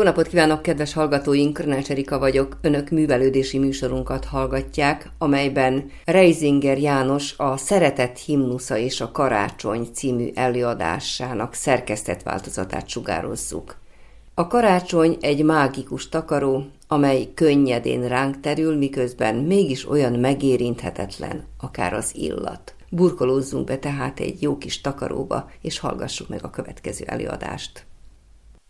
Jó napot kívánok, kedves hallgatóink! Krönács Erika vagyok. Önök művelődési műsorunkat hallgatják, amelyben Reisinger János a Szeretett himnusza és a Karácsony című előadásának szerkesztett változatát sugározzuk. A karácsony egy mágikus takaró, amely könnyedén ránk terül, miközben mégis olyan megérinthetetlen, akár az illat. Burkolózzunk be tehát egy jó kis takaróba, és hallgassuk meg a következő előadást.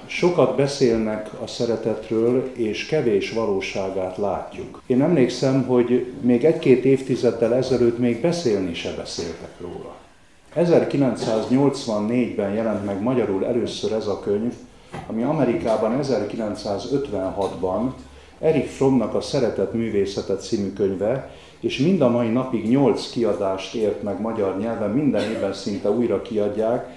Sokat beszélnek a szeretetről, és kevés valóságát látjuk. Én emlékszem, hogy még egy-két évtizeddel ezelőtt még beszélni se beszéltek róla. 1984-ben jelent meg magyarul először ez a könyv, ami Amerikában 1956-ban Erik Frommnak a Szeretet művészete című könyve, és mind a mai napig nyolc kiadást ért meg magyar nyelven, minden évben szinte újra kiadják,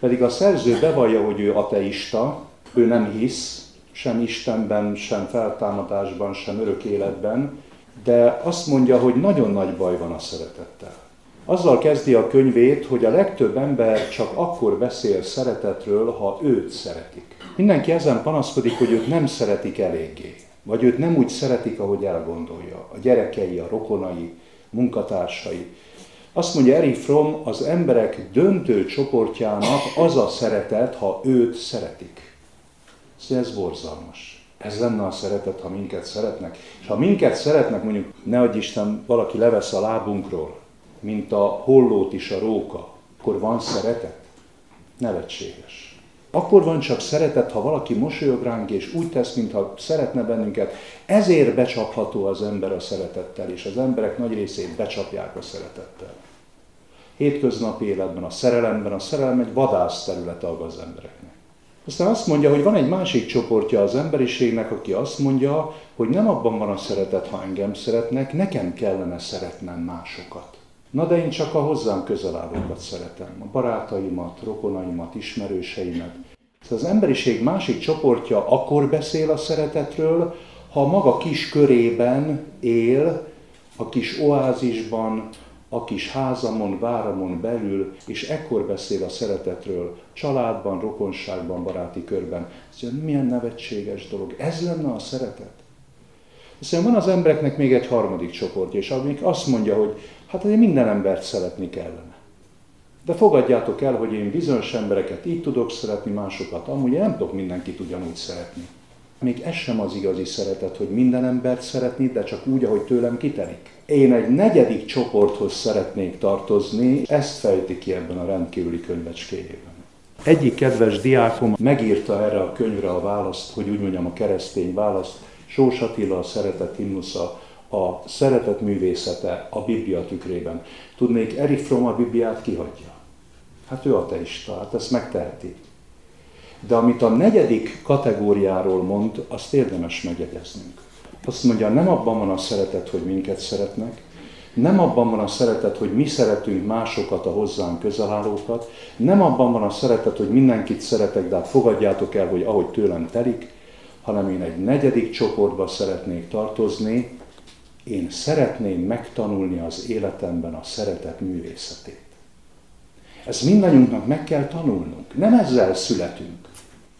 pedig a szerző bevallja, hogy ő ateista, ő nem hisz, sem Istenben, sem feltámadásban, sem örök életben, de azt mondja, hogy nagyon nagy baj van a szeretettel. Azzal kezdi a könyvét, hogy a legtöbb ember csak akkor beszél szeretetről, ha őt szeretik. Mindenki ezen panaszkodik, hogy őt nem szeretik eléggé, vagy őt nem úgy szeretik, ahogy elgondolja. A gyerekei, a rokonai, munkatársai. Azt mondja Eri Fromm, az emberek döntő csoportjának az a szeretet, ha őt szeretik. Szóval ez borzalmas. Ez lenne a szeretet, ha minket szeretnek. És ha minket szeretnek, mondjuk, ne adj Isten, valaki levesz a lábunkról, mint a hollót is a róka, akkor van szeretet? Nevetséges. Akkor van csak szeretet, ha valaki mosolyog ránk, és úgy tesz, mintha szeretne bennünket. Ezért becsapható az ember a szeretettel, és az emberek nagy részét becsapják a szeretettel. Hétköznapi életben, a szerelemben, a szerelem egy vadász terület az embereknek. Aztán azt mondja, hogy van egy másik csoportja az emberiségnek, aki azt mondja, hogy nem abban van a szeretet, ha engem szeretnek, nekem kellene szeretnem másokat. Na de én csak a hozzám közel állókat szeretem, a barátaimat, rokonaimat, ismerőseimet. Az emberiség másik csoportja akkor beszél a szeretetről, ha maga kis körében él, a kis oázisban, a kis házamon, váramon belül, és ekkor beszél a szeretetről, családban, rokonságban, baráti körben. Ez milyen nevetséges dolog. Ez lenne a szeretet? Hiszen van az embereknek még egy harmadik csoportja, és amik azt mondja, hogy hát azért minden embert szeretni kellene. De fogadjátok el, hogy én bizonyos embereket így tudok szeretni, másokat amúgy én nem tudok mindenkit ugyanúgy szeretni. Még ez sem az igazi szeretet, hogy minden embert szeretni, de csak úgy, ahogy tőlem kitelik. Én egy negyedik csoporthoz szeretnék tartozni, ezt fejti ki ebben a rendkívüli könyvecskéjében. Egyik kedves diákom megírta erre a könyvre a választ, hogy úgy mondjam a keresztény választ, Sós Attila a szeretet himnusza, a szeretet művészete a Biblia tükrében. Tudnék, Erik Fromm a Bibliát kihagyja. Hát ő ateista, hát ezt megteheti. De amit a negyedik kategóriáról mond, azt érdemes megjegyeznünk. Azt mondja, nem abban van a szeretet, hogy minket szeretnek, nem abban van a szeretet, hogy mi szeretünk másokat, a hozzánk közelállókat, nem abban van a szeretet, hogy mindenkit szeretek, de hát fogadjátok el, hogy ahogy tőlem telik, hanem én egy negyedik csoportba szeretnék tartozni, én szeretném megtanulni az életemben a szeretet művészetét. Ezt mindannyiunknak meg kell tanulnunk. Nem ezzel születünk.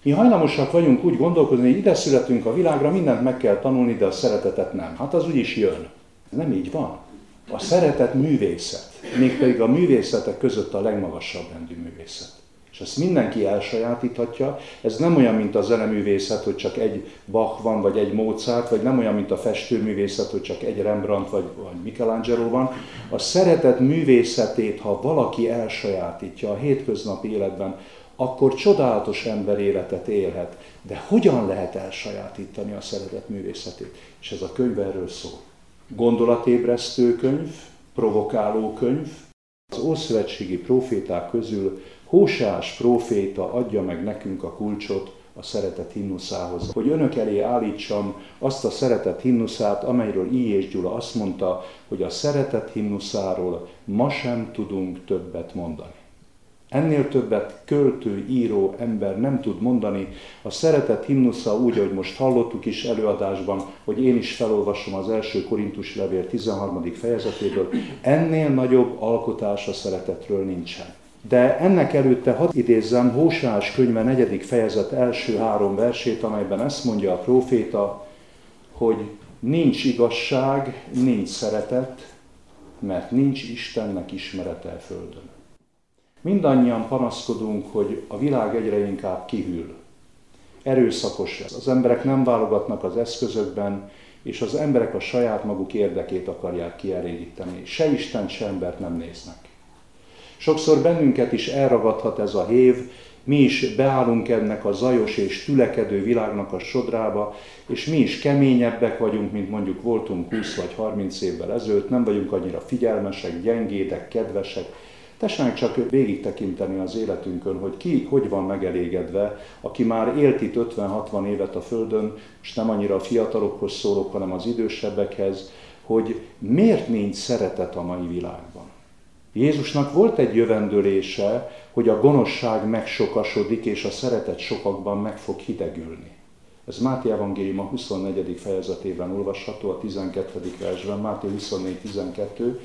Mi hajlamosak vagyunk úgy gondolkozni, hogy ide születünk a világra, mindent meg kell tanulni, de a szeretetet nem. Hát az úgyis jön. Ez nem így van. A szeretet művészet, mégpedig a művészetek között a legmagasabb rendű művészet. És ezt mindenki elsajátíthatja. Ez nem olyan, mint a zeneművészet, hogy csak egy Bach van, vagy egy Mozart, vagy nem olyan, mint a festőművészet, hogy csak egy Rembrandt, vagy, vagy Michelangelo van. A szeretet művészetét, ha valaki elsajátítja a hétköznapi életben, akkor csodálatos ember életet élhet. De hogyan lehet elsajátítani a szeretet művészetét? És ez a könyv erről szól. Gondolatébresztő könyv, provokáló könyv, az Ószövetségi proféták közül Hósás próféta adja meg nekünk a kulcsot a szeretet himnuszához, hogy önök elé állítsam azt a szeretet himnuszát, amelyről I. és Gyula azt mondta, hogy a szeretet himnuszáról ma sem tudunk többet mondani. Ennél többet költő, író ember nem tud mondani. A szeretet himnusza úgy, ahogy most hallottuk is előadásban, hogy én is felolvasom az első Korintus levél 13. fejezetéből, ennél nagyobb alkotás a szeretetről nincsen. De ennek előtte hadd idézzem Hósás könyve negyedik fejezet első három versét, amelyben ezt mondja a próféta, hogy nincs igazság, nincs szeretet, mert nincs Istennek ismerete a földön. Mindannyian panaszkodunk, hogy a világ egyre inkább kihűl. Erőszakos ez. Az emberek nem válogatnak az eszközökben, és az emberek a saját maguk érdekét akarják kielégíteni. Se Isten, se embert nem néznek. Sokszor bennünket is elragadhat ez a hév, mi is beállunk ennek a zajos és tülekedő világnak a sodrába, és mi is keményebbek vagyunk, mint mondjuk voltunk 20 vagy 30 évvel ezelőtt, nem vagyunk annyira figyelmesek, gyengédek, kedvesek. Tessenek csak végig tekinteni az életünkön, hogy ki hogy van megelégedve, aki már élt itt 50-60 évet a Földön, és nem annyira a fiatalokhoz szólok, hanem az idősebbekhez, hogy miért nincs szeretet a mai világban. Jézusnak volt egy jövendőlése, hogy a gonoszság megsokasodik, és a szeretet sokakban meg fog hidegülni. Ez Máté Evangélium a 24. fejezetében olvasható, a 12. versben, Máté 24-12.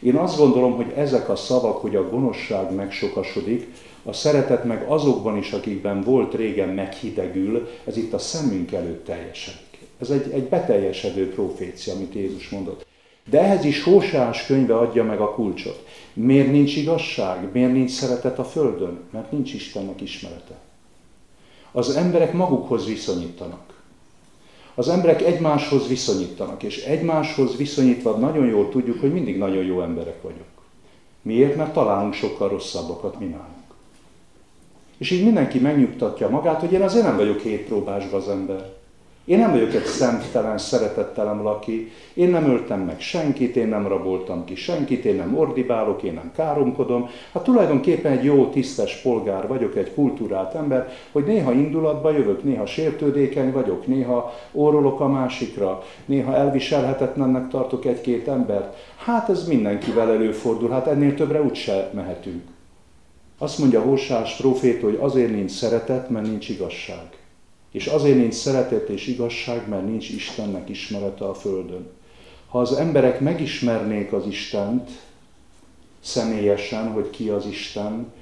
Én azt gondolom, hogy ezek a szavak, hogy a gonoszság megsokasodik, a szeretet meg azokban is, akikben volt régen meghidegül, ez itt a szemünk előtt teljesedik. Ez egy, egy beteljesedő profécia, amit Jézus mondott. De ehhez is Hósás könyve adja meg a kulcsot. Miért nincs igazság? Miért nincs szeretet a Földön? Mert nincs Istennek ismerete. Az emberek magukhoz viszonyítanak. Az emberek egymáshoz viszonyítanak, és egymáshoz viszonyítva nagyon jól tudjuk, hogy mindig nagyon jó emberek vagyunk. Miért? Mert találunk sokkal rosszabbakat, mi nálunk. És így mindenki megnyugtatja magát, hogy én azért nem vagyok hétpróbásba az ember. Én nem vagyok egy szemtelen, szeretettelen laki, én nem öltem meg senkit, én nem raboltam ki senkit, én nem ordibálok, én nem káromkodom. Hát tulajdonképpen egy jó, tisztes polgár vagyok, egy kultúrált ember, hogy néha indulatba jövök, néha sértődékeny vagyok, néha órolok a másikra, néha elviselhetetlennek tartok egy-két embert. Hát ez mindenkivel előfordul, hát ennél többre úgyse mehetünk. Azt mondja Hósás prófét, hogy azért nincs szeretet, mert nincs igazság. És azért nincs szeretet és igazság, mert nincs Istennek ismerete a Földön. Ha az emberek megismernék az Istent személyesen, hogy ki az Isten,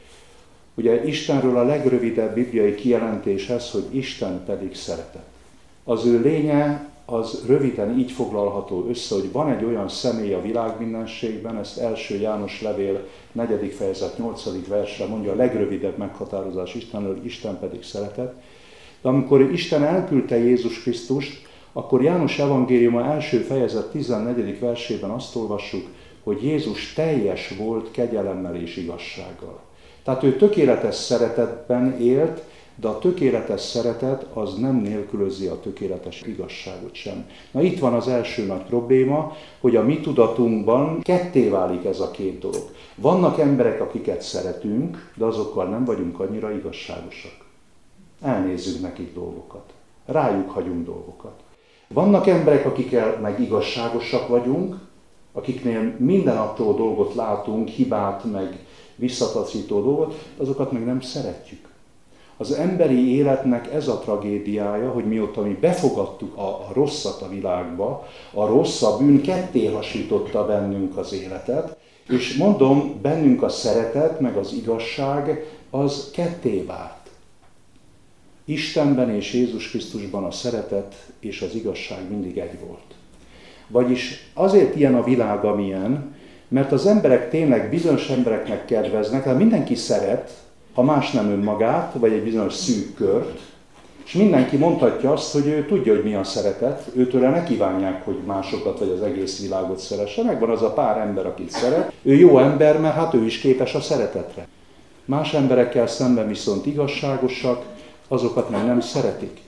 ugye Istenről a legrövidebb bibliai kijelentés ez, hogy Isten pedig szeretet. Az ő lénye az röviden így foglalható össze, hogy van egy olyan személy a világ mindenségben, ezt első János levél 4. fejezet 8. verse mondja a legrövidebb meghatározás Istenről, Isten pedig szeretet, de amikor Isten elküldte Jézus Krisztust, akkor János evangéliuma első fejezet 14. versében azt olvassuk, hogy Jézus teljes volt kegyelemmel és igazsággal. Tehát ő tökéletes szeretetben élt, de a tökéletes szeretet az nem nélkülözi a tökéletes igazságot sem. Na itt van az első nagy probléma, hogy a mi tudatunkban ketté válik ez a két dolog. Vannak emberek, akiket szeretünk, de azokkal nem vagyunk annyira igazságosak elnézzünk nekik dolgokat. Rájuk hagyunk dolgokat. Vannak emberek, akikkel meg igazságosak vagyunk, akiknél minden attól dolgot látunk, hibát, meg visszataszító dolgot, azokat meg nem szeretjük. Az emberi életnek ez a tragédiája, hogy mióta mi befogadtuk a, a rosszat a világba, a rossz, a bűn ketté hasította bennünk az életet, és mondom, bennünk a szeretet, meg az igazság, az ketté vált. Istenben és Jézus Krisztusban a szeretet és az igazság mindig egy volt. Vagyis azért ilyen a világ, amilyen, mert az emberek tényleg bizonyos embereknek kedveznek, hát mindenki szeret, ha más nem önmagát, vagy egy bizonyos szűk kört, és mindenki mondhatja azt, hogy ő tudja, hogy mi a szeretet, őtől ne kívánják, hogy másokat vagy az egész világot szeresse. Megvan az a pár ember, akit szeret. Ő jó ember, mert hát ő is képes a szeretetre. Más emberekkel szemben viszont igazságosak, azokat meg nem szeretik.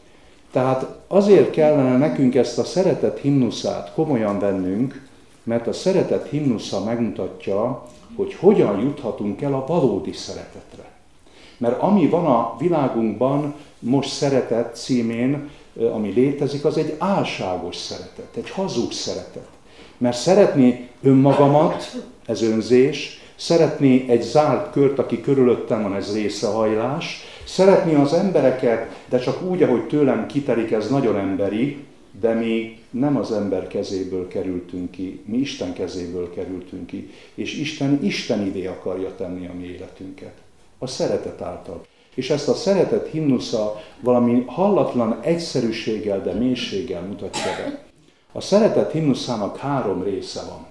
Tehát azért kellene nekünk ezt a szeretet himnuszát komolyan vennünk, mert a szeretet himnusza megmutatja, hogy hogyan juthatunk el a valódi szeretetre. Mert ami van a világunkban most szeretet címén, ami létezik, az egy álságos szeretet, egy hazug szeretet. Mert szeretni önmagamat, ez önzés, szeretni egy zárt kört, aki körülöttem van, ez részehajlás, Szeretni az embereket, de csak úgy, ahogy tőlem kitelik, ez nagyon emberi, de mi nem az ember kezéből kerültünk ki, mi Isten kezéből kerültünk ki, és Isten Istenivé akarja tenni a mi életünket. A szeretet által. És ezt a szeretet himnusza valami hallatlan egyszerűséggel, de mélységgel mutatja be. A szeretet himnuszának három része van.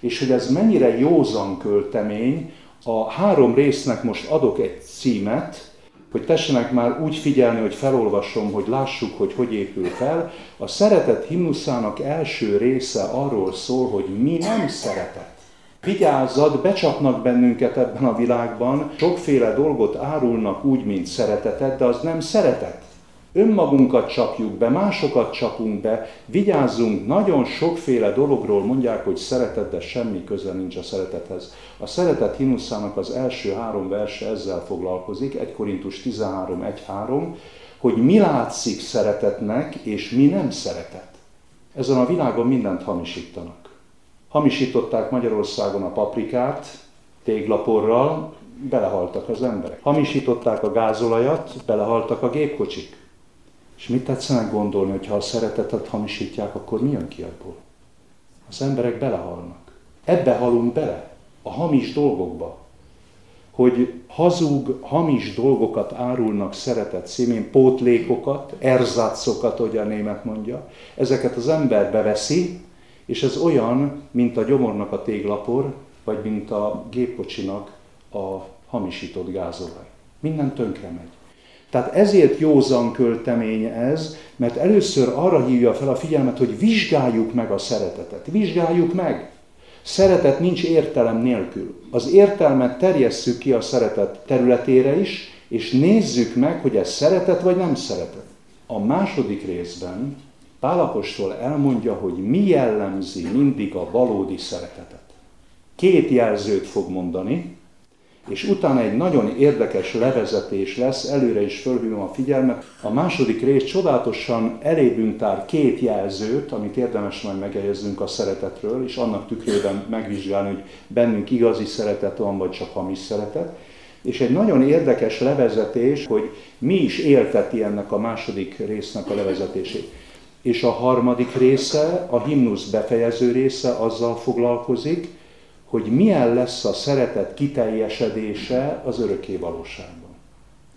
És hogy ez mennyire józan költemény, a három résznek most adok egy címet, hogy tessenek már úgy figyelni, hogy felolvasom, hogy lássuk, hogy hogy épül fel. A szeretet himnuszának első része arról szól, hogy mi nem szeretet. Vigyázzat, becsapnak bennünket ebben a világban, sokféle dolgot árulnak úgy, mint szeretetet, de az nem szeretet. Önmagunkat csapjuk be, másokat csapunk be, vigyázzunk, nagyon sokféle dologról mondják, hogy szeretet, de semmi köze nincs a szeretethez. A szeretet himnuszának az első három verse ezzel foglalkozik, 1 Korintus 13, 1, 3, hogy mi látszik szeretetnek, és mi nem szeretet. Ezen a világon mindent hamisítanak. Hamisították Magyarországon a paprikát, téglaporral, belehaltak az emberek. Hamisították a gázolajat, belehaltak a gépkocsik. És mit tetszenek gondolni, hogy ha a szeretetet hamisítják, akkor mi jön ki abból? Az emberek belehalnak. Ebbe halunk bele, a hamis dolgokba. Hogy hazug, hamis dolgokat árulnak szeretet színén, pótlékokat, erzátszokat, hogy a német mondja. Ezeket az ember beveszi, és ez olyan, mint a gyomornak a téglapor, vagy mint a gépkocsinak a hamisított gázolaj. Minden tönkre megy. Tehát ezért józan költemény ez, mert először arra hívja fel a figyelmet, hogy vizsgáljuk meg a szeretetet. Vizsgáljuk meg. Szeretet nincs értelem nélkül. Az értelmet terjesszük ki a szeretet területére is, és nézzük meg, hogy ez szeretet vagy nem szeretet. A második részben Pálapostól elmondja, hogy mi jellemzi mindig a valódi szeretetet. Két jelzőt fog mondani, és utána egy nagyon érdekes levezetés lesz, előre is fölhívom a figyelmet. A második rész csodálatosan elébünk tár két jelzőt, amit érdemes majd megeljezzünk a szeretetről, és annak tükrében megvizsgálni, hogy bennünk igazi szeretet van, vagy csak hamis szeretet. És egy nagyon érdekes levezetés, hogy mi is élteti ennek a második résznek a levezetését. És a harmadik része, a himnusz befejező része azzal foglalkozik, hogy milyen lesz a szeretet kiteljesedése az örökké valóságban.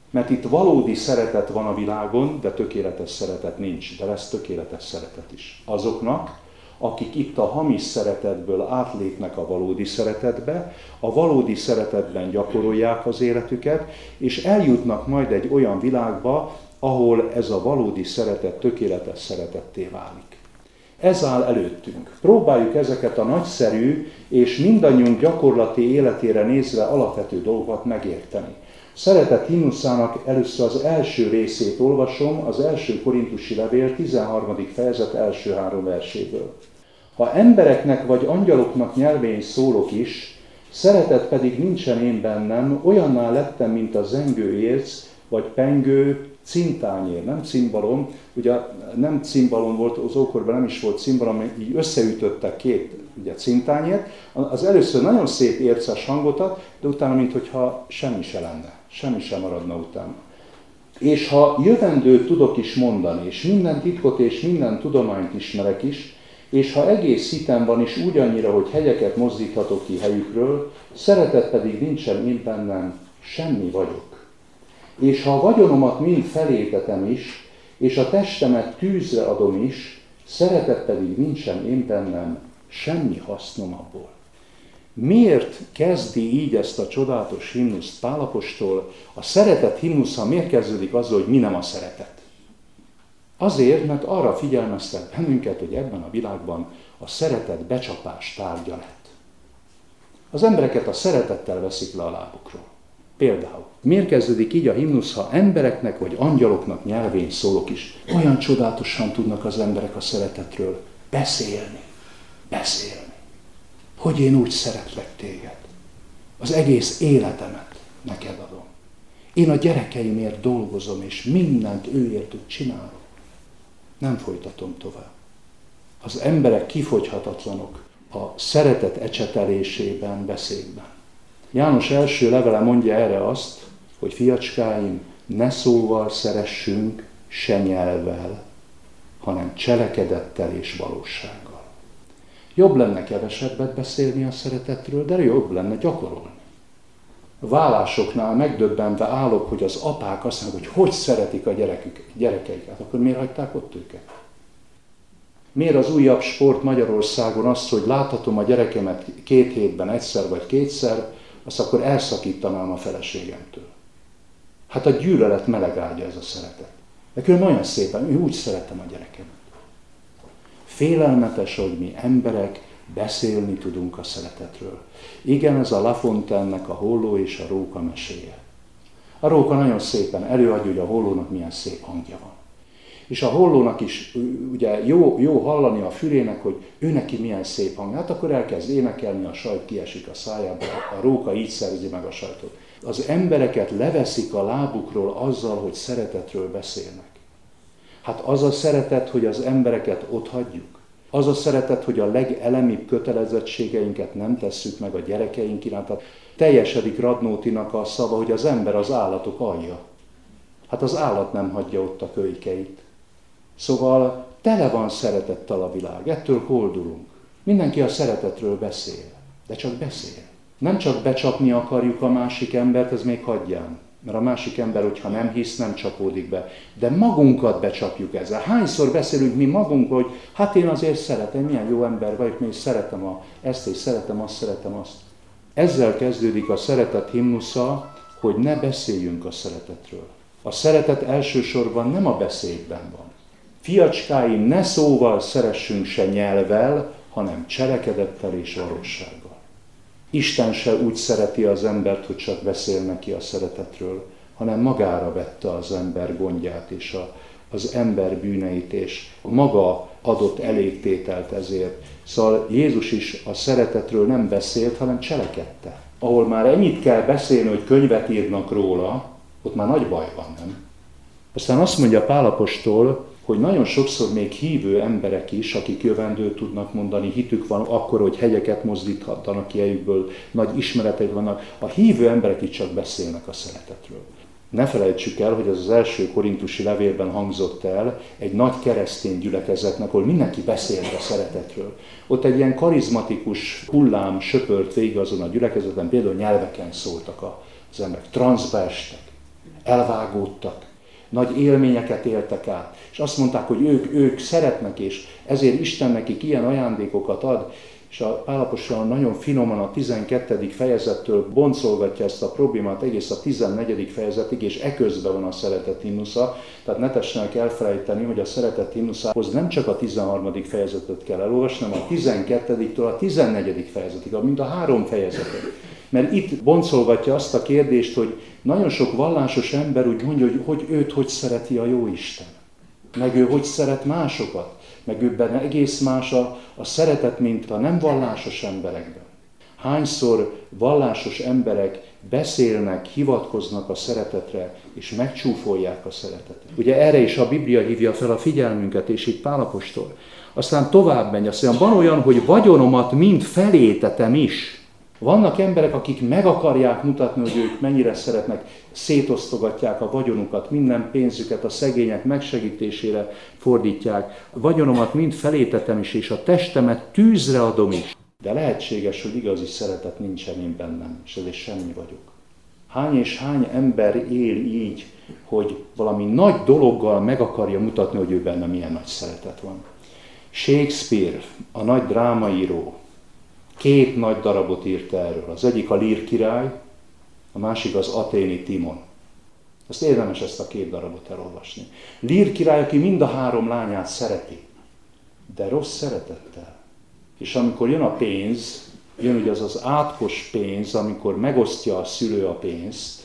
Mert itt valódi szeretet van a világon, de tökéletes szeretet nincs, de lesz tökéletes szeretet is. Azoknak, akik itt a hamis szeretetből átlépnek a valódi szeretetbe, a valódi szeretetben gyakorolják az életüket, és eljutnak majd egy olyan világba, ahol ez a valódi szeretet tökéletes szeretetté válik. Ez áll előttünk. Próbáljuk ezeket a nagyszerű és mindannyiunk gyakorlati életére nézve alapvető dolgokat megérteni. Szeretett himnuszának először az első részét olvasom, az első korintusi levél 13. fejezet első három verséből. Ha embereknek vagy angyaloknak nyelvén szólok is, szeretet pedig nincsen én bennem, olyanná lettem, mint a zengő érc, vagy pengő, cintányér, nem cimbalom, ugye nem cimbalom volt, az ókorban nem is volt cimbalom, így összeütöttek két ugye, cintányért, az először nagyon szép érces hangot ad, de utána, mintha semmi se lenne, semmi sem maradna utána. És ha jövendőt tudok is mondani, és minden titkot és minden tudományt ismerek is, és ha egész hitem van is úgy annyira, hogy hegyeket mozdíthatok ki helyükről, szeretet pedig nincsen én bennem, semmi vagyok. És ha a vagyonomat mind felétetem is, és a testemet tűzre adom is, szeretet pedig nincsen én bennem, semmi hasznom abból. Miért kezdi így ezt a csodálatos himnuszt Pálapostól? A szeretet himnusza miért kezdődik azzal, hogy mi nem a szeretet? Azért, mert arra figyelmeztet bennünket, hogy ebben a világban a szeretet becsapás tárgya lett. Az embereket a szeretettel veszik le a lábukról. Például, miért kezdődik így a himnusz, ha embereknek vagy angyaloknak nyelvén szólok is? Olyan csodálatosan tudnak az emberek a szeretetről beszélni. Beszélni. Hogy én úgy szeretlek téged. Az egész életemet neked adom. Én a gyerekeimért dolgozom, és mindent őértük csinálok. Nem folytatom tovább. Az emberek kifogyhatatlanok a szeretet ecsetelésében, beszédben. János első levele mondja erre azt, hogy fiacskáim, ne szóval szeressünk, se nyelvvel, hanem cselekedettel és valósággal. Jobb lenne kevesebbet beszélni a szeretetről, de jobb lenne gyakorolni. Vállásoknál megdöbbenve állok, hogy az apák azt mondják, hogy hogy szeretik a gyerekük, gyerekeiket, akkor miért hagyták ott őket? Miért az újabb sport Magyarországon azt, hogy láthatom a gyerekemet két hétben egyszer vagy kétszer, azt akkor elszakítanám a feleségemtől. Hát a gyűlölet meleg ágya ez a szeretet. De külön olyan szépen, ő úgy szeretem a gyerekemet. Félelmetes, hogy mi emberek beszélni tudunk a szeretetről. Igen, ez a Lafontaine-nek a holló és a róka meséje. A róka nagyon szépen előadja, hogy a hollónak milyen szép hangja van. És a hollónak is ugye jó, jó hallani a fülének, hogy ő neki milyen szép hang. Hát akkor elkezd énekelni, a sajt kiesik a szájába, a róka így szerzi meg a sajtot. Az embereket leveszik a lábukról azzal, hogy szeretetről beszélnek. Hát az a szeretet, hogy az embereket ott hagyjuk. Az a szeretet, hogy a legelemibb kötelezettségeinket nem tesszük meg a gyerekeink iránt. Tehát teljesedik Radnótinak a szava, hogy az ember az állatok alja. Hát az állat nem hagyja ott a kölykeit. Szóval tele van szeretettel a világ, ettől koldulunk. Mindenki a szeretetről beszél, de csak beszél. Nem csak becsapni akarjuk a másik embert, ez még hagyján. Mert a másik ember, hogyha nem hisz, nem csapódik be. De magunkat becsapjuk ezzel. Hányszor beszélünk mi magunk, hogy hát én azért szeretem, milyen jó ember vagyok, még szeretem a, ezt, és szeretem azt, szeretem azt. Ezzel kezdődik a szeretet himnusza, hogy ne beszéljünk a szeretetről. A szeretet elsősorban nem a beszédben van. Fiacskáim, ne szóval szeressünk se nyelvel, hanem cselekedettel és valósággal. Isten se úgy szereti az embert, hogy csak beszél neki a szeretetről, hanem magára vette az ember gondját és a, az ember bűneit, és maga adott elégtételt ezért. Szóval Jézus is a szeretetről nem beszélt, hanem cselekedte. Ahol már ennyit kell beszélni, hogy könyvet írnak róla, ott már nagy baj van, nem? Aztán azt mondja Pálapostól, hogy nagyon sokszor még hívő emberek is, akik jövendőt tudnak mondani, hitük van akkor, hogy hegyeket mozdíthatnak ki nagy ismereteik vannak, a hívő emberek itt csak beszélnek a szeretetről. Ne felejtsük el, hogy ez az első korintusi levélben hangzott el egy nagy keresztény gyülekezetnek, ahol mindenki beszélt a szeretetről. Ott egy ilyen karizmatikus hullám söpört végig azon a gyülekezeten, például nyelveken szóltak az emberek, transzba estek, elvágódtak, nagy élményeket éltek át, és azt mondták, hogy ők, ők szeretnek, és ezért Isten nekik ilyen ajándékokat ad, és a Pálapostól nagyon finoman a 12. fejezettől boncolgatja ezt a problémát egész a 14. fejezetig, és eközben van a szeretet himnusza. Tehát ne tessenek elfelejteni, hogy a szeretet himnuszához nem csak a 13. fejezetet kell elolvasni, hanem a 12-től a 14. fejezetig, mint a három fejezetet. Mert itt boncolgatja azt a kérdést, hogy nagyon sok vallásos ember úgy mondja, hogy, hogy őt hogy szereti a jó Isten. Meg ő hogy szeret másokat. Meg őben egész más a, a szeretet, mint a nem vallásos emberekben. Hányszor vallásos emberek beszélnek, hivatkoznak a szeretetre, és megcsúfolják a szeretetet. Ugye erre is a Biblia hívja fel a figyelmünket, és itt Pálapostól. Aztán tovább megy, azt mondja, van olyan, hogy vagyonomat mind felétetem is. Vannak emberek, akik meg akarják mutatni, hogy ők mennyire szeretnek, szétosztogatják a vagyonukat, minden pénzüket a szegények megsegítésére fordítják. A vagyonomat mind felétetem is, és a testemet tűzre adom is. De lehetséges, hogy igazi szeretet nincsen én bennem, és ezért semmi vagyok. Hány és hány ember él így, hogy valami nagy dologgal meg akarja mutatni, hogy ő benne milyen nagy szeretet van. Shakespeare, a nagy drámaíró, Két nagy darabot írt erről. Az egyik a Lír király, a másik az Aténi Timon. Ezt érdemes ezt a két darabot elolvasni. Lír király, aki mind a három lányát szereti, de rossz szeretettel. És amikor jön a pénz, jön ugye az az átkos pénz, amikor megosztja a szülő a pénzt,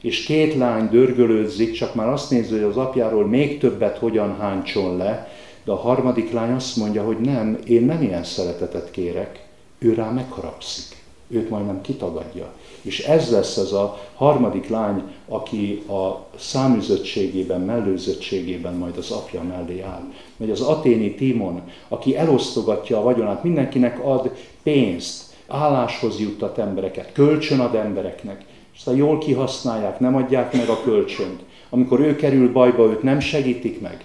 és két lány dörgölődzik, csak már azt nézi, hogy az apjáról még többet hogyan háncson le, de a harmadik lány azt mondja, hogy nem, én nem ilyen szeretetet kérek, ő rá megharagszik, őt majdnem kitagadja. És ez lesz az a harmadik lány, aki a számüzöttségében, mellőzöttségében majd az apja mellé áll. Vagy az aténi Timon, aki elosztogatja a vagyonát, mindenkinek ad pénzt, álláshoz juttat embereket, kölcsön ad embereknek, és aztán jól kihasználják, nem adják meg a kölcsönt. Amikor ő kerül bajba, őt nem segítik meg,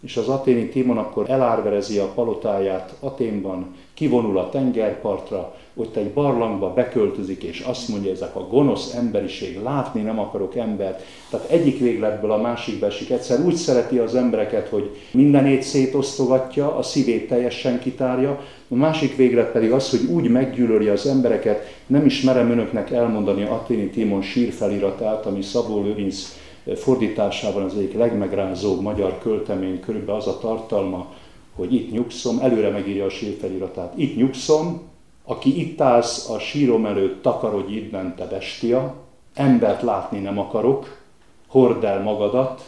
és az aténi Timon akkor elárverezi a palotáját Aténban, kivonul a tengerpartra, ott egy barlangba beköltözik, és azt mondja, ezek a gonosz emberiség, látni nem akarok embert. Tehát egyik végletből a másikba esik. Egyszer úgy szereti az embereket, hogy mindenét szétosztogatja, a szívét teljesen kitárja, a másik véglet pedig az, hogy úgy meggyűlöli az embereket, nem is merem önöknek elmondani Aténi Timon sírfeliratát, ami Szabó Lőrinc fordításában az egyik legmegrázóbb magyar költemény, körülbelül az a tartalma, hogy itt nyugszom, előre megírja a sírfeliratát, itt nyugszom, aki itt állsz a sírom előtt, takarodj innen, te bestia, embert látni nem akarok, hord el magadat,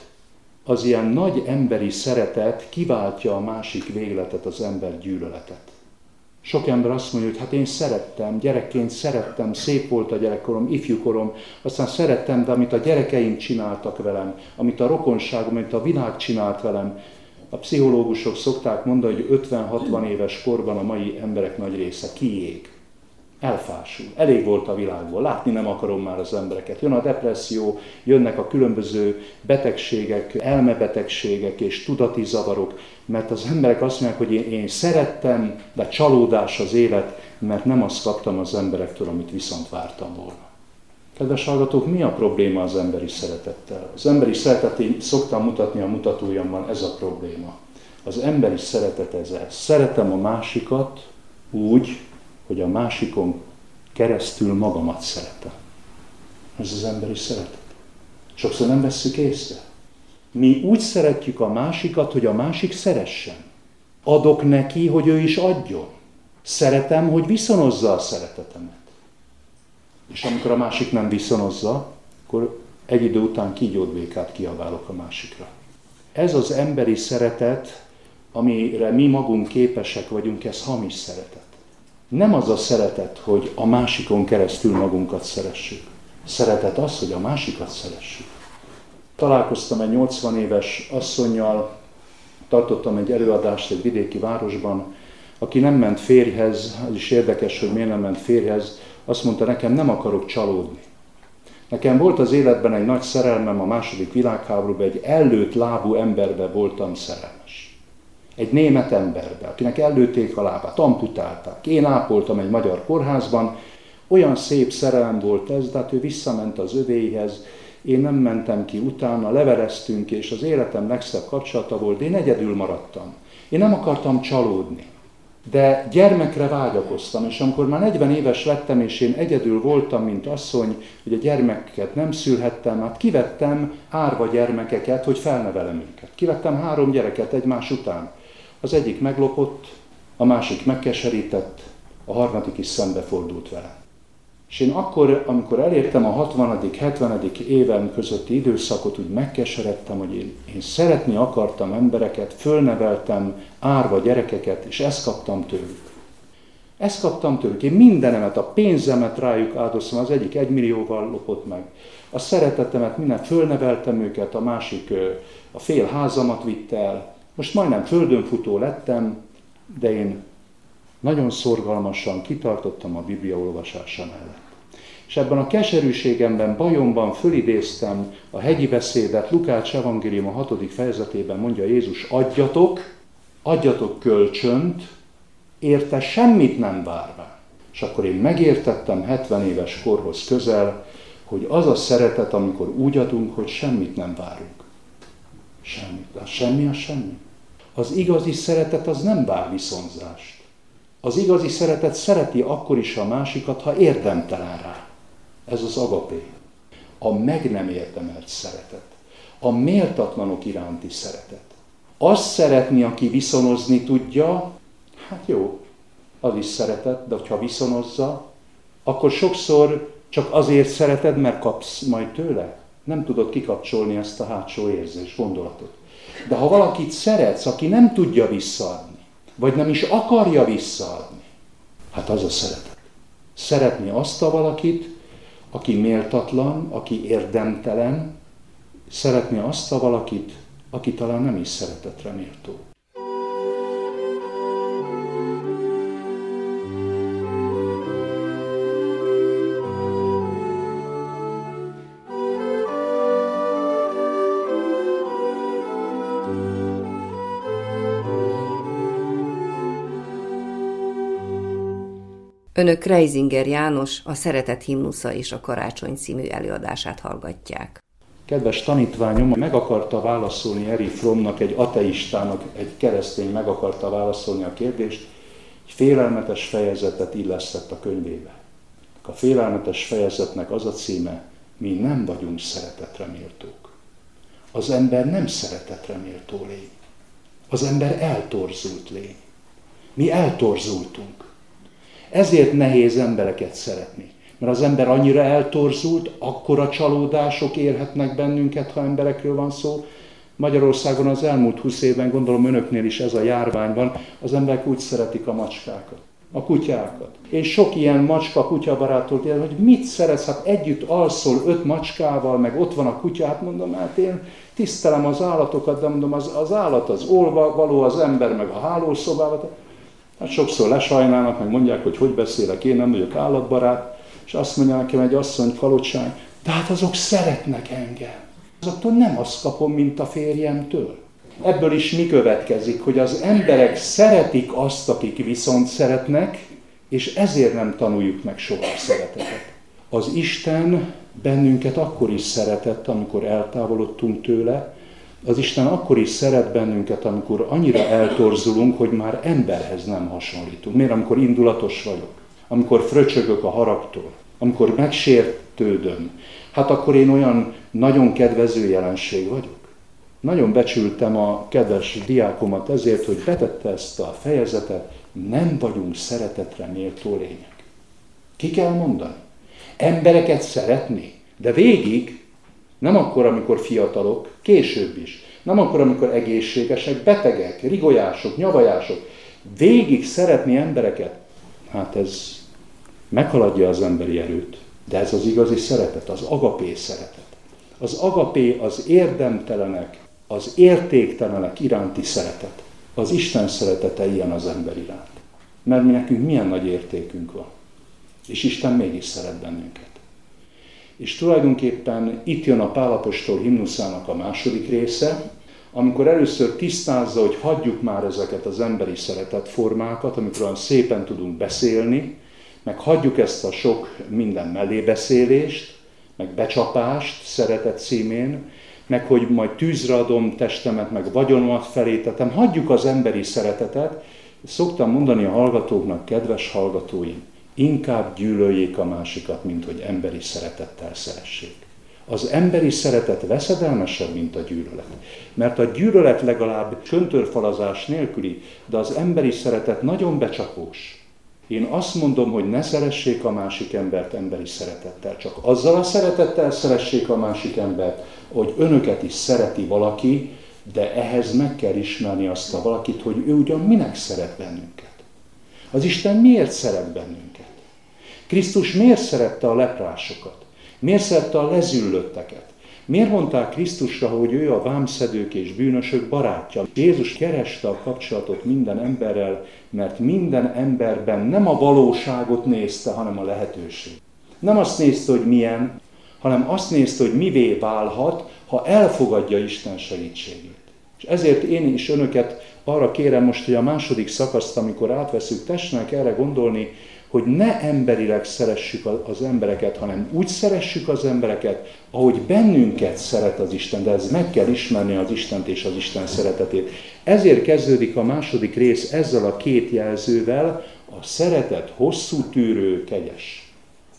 az ilyen nagy emberi szeretet kiváltja a másik végletet, az ember gyűlöletet. Sok ember azt mondja, hogy hát én szerettem, gyerekként szerettem, szép volt a gyerekkorom, ifjúkorom, aztán szerettem, de amit a gyerekeim csináltak velem, amit a rokonságom, amit a világ csinált velem, a pszichológusok szokták mondani, hogy 50-60 éves korban a mai emberek nagy része kiég. Elfásul. Elég volt a világból. Látni nem akarom már az embereket. Jön a depresszió, jönnek a különböző betegségek, elmebetegségek és tudati zavarok, mert az emberek azt mondják, hogy én, én szerettem, de csalódás az élet, mert nem azt kaptam az emberektől, amit viszont vártam volna. Kedves hallgatók, mi a probléma az emberi szeretettel? Az emberi szeretet, szoktam mutatni a mutatójamban, ez a probléma. Az emberi szeretet ez ez. Szeretem a másikat úgy, hogy a másikon keresztül magamat szeretem. Ez az emberi szeretet. Sokszor nem vesszük észre. Mi úgy szeretjük a másikat, hogy a másik szeressen. Adok neki, hogy ő is adjon. Szeretem, hogy viszonozza a szeretetemet. És amikor a másik nem viszonozza, akkor egy idő után kígyódbékát kiabálok a másikra. Ez az emberi szeretet, amire mi magunk képesek vagyunk, ez hamis szeretet. Nem az a szeretet, hogy a másikon keresztül magunkat szeressük. Szeretet az, hogy a másikat szeressük. Találkoztam egy 80 éves asszonynal, tartottam egy előadást egy vidéki városban, aki nem ment férjhez, az is érdekes, hogy miért nem ment férjhez, azt mondta nekem, nem akarok csalódni. Nekem volt az életben egy nagy szerelmem a második világháborúban, egy ellőtt lábú emberbe voltam szerelmes. Egy német emberbe, akinek ellőtték a lábát, amputálták. Én ápoltam egy magyar kórházban, olyan szép szerelem volt ez, de hát ő visszament az övéhez, én nem mentem ki utána, leveleztünk, és az életem legszebb kapcsolata volt, de én egyedül maradtam. Én nem akartam csalódni. De gyermekre vágyakoztam, és amikor már 40 éves lettem, és én egyedül voltam, mint asszony, hogy a gyermekeket nem szülhettem, hát kivettem árva gyermekeket, hogy felnevelem őket. Kivettem három gyereket egymás után. Az egyik meglopott, a másik megkeserített, a harmadik is szembefordult velem. És én akkor, amikor elértem a 60 70 évem közötti időszakot, úgy megkeseredtem, hogy én, én szeretni akartam embereket, fölneveltem árva gyerekeket, és ezt kaptam tőlük. Ezt kaptam tőlük. Én mindenemet, a pénzemet rájuk áldoztam, az egyik egymillióval lopott meg. A szeretetemet, minden fölneveltem őket, a másik a fél házamat vitte el. Most majdnem földönfutó lettem, de én nagyon szorgalmasan kitartottam a Biblia olvasása mellett. És ebben a keserűségemben, bajomban fölidéztem a hegyi beszédet, Lukács evangélium a hatodik fejezetében mondja Jézus, adjatok, adjatok kölcsönt, érte semmit nem várva. És akkor én megértettem 70 éves korhoz közel, hogy az a szeretet, amikor úgy adunk, hogy semmit nem várunk. Semmit. De semmi a semmi. Az igazi szeretet az nem vár viszonzást. Az igazi szeretet szereti akkor is a másikat, ha érdemtelen rá. Ez az agapé. A meg nem érdemelt szeretet. A méltatlanok iránti szeretet. Azt szeretni, aki viszonozni tudja, hát jó, az is szeretet, de ha viszonozza, akkor sokszor csak azért szereted, mert kapsz majd tőle. Nem tudod kikapcsolni ezt a hátsó érzés, gondolatot. De ha valakit szeretsz, aki nem tudja visszaadni, vagy nem is akarja visszaadni, hát az a szeretet. Szeretni azt a valakit, aki méltatlan, aki érdemtelen, szeretne azt a valakit, aki talán nem is szeretetre méltó. Önök Reisinger János a Szeretet himnusza és a Karácsony című előadását hallgatják. Kedves tanítványom, meg akarta válaszolni Eri Fromnak, egy ateistának, egy keresztény meg akarta válaszolni a kérdést, egy félelmetes fejezetet illesztett a könyvébe. A félelmetes fejezetnek az a címe, mi nem vagyunk szeretetre méltók. Az ember nem szeretetre méltó lény. Az ember eltorzult lény. Mi eltorzultunk. Ezért nehéz embereket szeretni. Mert az ember annyira eltorzult, akkora csalódások érhetnek bennünket, ha emberekről van szó. Magyarországon az elmúlt húsz évben, gondolom önöknél is ez a járvány van, az emberek úgy szeretik a macskákat, a kutyákat. Én sok ilyen macska kutyabarától kérdezem, hogy mit szeretsz, hát együtt alszol öt macskával, meg ott van a kutya, hát mondom, hát én tisztelem az állatokat, de mondom, az, az állat az olva való, az ember meg a hálószobában. Hát sokszor lesajnálnak, meg mondják, hogy hogy beszélek, én nem vagyok állatbarát, és azt mondja nekem egy asszony kalocsány, de hát azok szeretnek engem. Azoktól nem azt kapom, mint a férjemtől. Ebből is mi következik, hogy az emberek szeretik azt, akik viszont szeretnek, és ezért nem tanuljuk meg soha a szeretetet. Az Isten bennünket akkor is szeretett, amikor eltávolodtunk tőle, az Isten akkor is szeret bennünket, amikor annyira eltorzulunk, hogy már emberhez nem hasonlítunk. Miért? Amikor indulatos vagyok, amikor fröcsögök a haragtól, amikor megsértődöm, hát akkor én olyan nagyon kedvező jelenség vagyok. Nagyon becsültem a kedves diákomat ezért, hogy betette ezt a fejezetet, nem vagyunk szeretetre méltó lények. Ki kell mondani? Embereket szeretni, de végig, nem akkor, amikor fiatalok, később is. Nem akkor, amikor egészségesek, betegek, rigolyások, nyavajások. Végig szeretni embereket, hát ez meghaladja az emberi erőt. De ez az igazi szeretet, az agapé szeretet. Az agapé az érdemtelenek, az értéktelenek iránti szeretet. Az Isten szeretete ilyen az ember iránt. Mert mi nekünk milyen nagy értékünk van. És Isten mégis szeret bennünket. És tulajdonképpen itt jön a Pálapostól himnuszának a második része, amikor először tisztázza, hogy hagyjuk már ezeket az emberi szeretetformákat, amikor olyan szépen tudunk beszélni, meg hagyjuk ezt a sok minden mellébeszélést, meg becsapást szeretet címén, meg hogy majd tűzre adom testemet, meg vagyonomat felétetem, hagyjuk az emberi szeretetet. Szoktam mondani a hallgatóknak, kedves hallgatóim, inkább gyűlöljék a másikat, mint hogy emberi szeretettel szeressék. Az emberi szeretet veszedelmesebb, mint a gyűlölet. Mert a gyűlölet legalább köntörfalazás nélküli, de az emberi szeretet nagyon becsapós. Én azt mondom, hogy ne szeressék a másik embert emberi szeretettel, csak azzal a szeretettel szeressék a másik embert, hogy önöket is szereti valaki, de ehhez meg kell ismerni azt a valakit, hogy ő ugyan minek szeret bennünket. Az Isten miért szeret bennünket? Krisztus miért szerette a leprásokat? Miért szerette a lezüllötteket? Miért mondták Krisztusra, hogy ő a vámszedők és bűnösök barátja? Jézus kereste a kapcsolatot minden emberrel, mert minden emberben nem a valóságot nézte, hanem a lehetőség. Nem azt nézte, hogy milyen, hanem azt nézte, hogy mivé válhat, ha elfogadja Isten segítségét. És ezért én is önöket arra kérem most, hogy a második szakaszt, amikor átveszünk, tessenek erre gondolni, hogy ne emberileg szeressük az embereket, hanem úgy szeressük az embereket, ahogy bennünket szeret az Isten, de ez meg kell ismerni az Istent és az Isten szeretetét. Ezért kezdődik a második rész ezzel a két jelzővel, a szeretet hosszú tűrő, kegyes.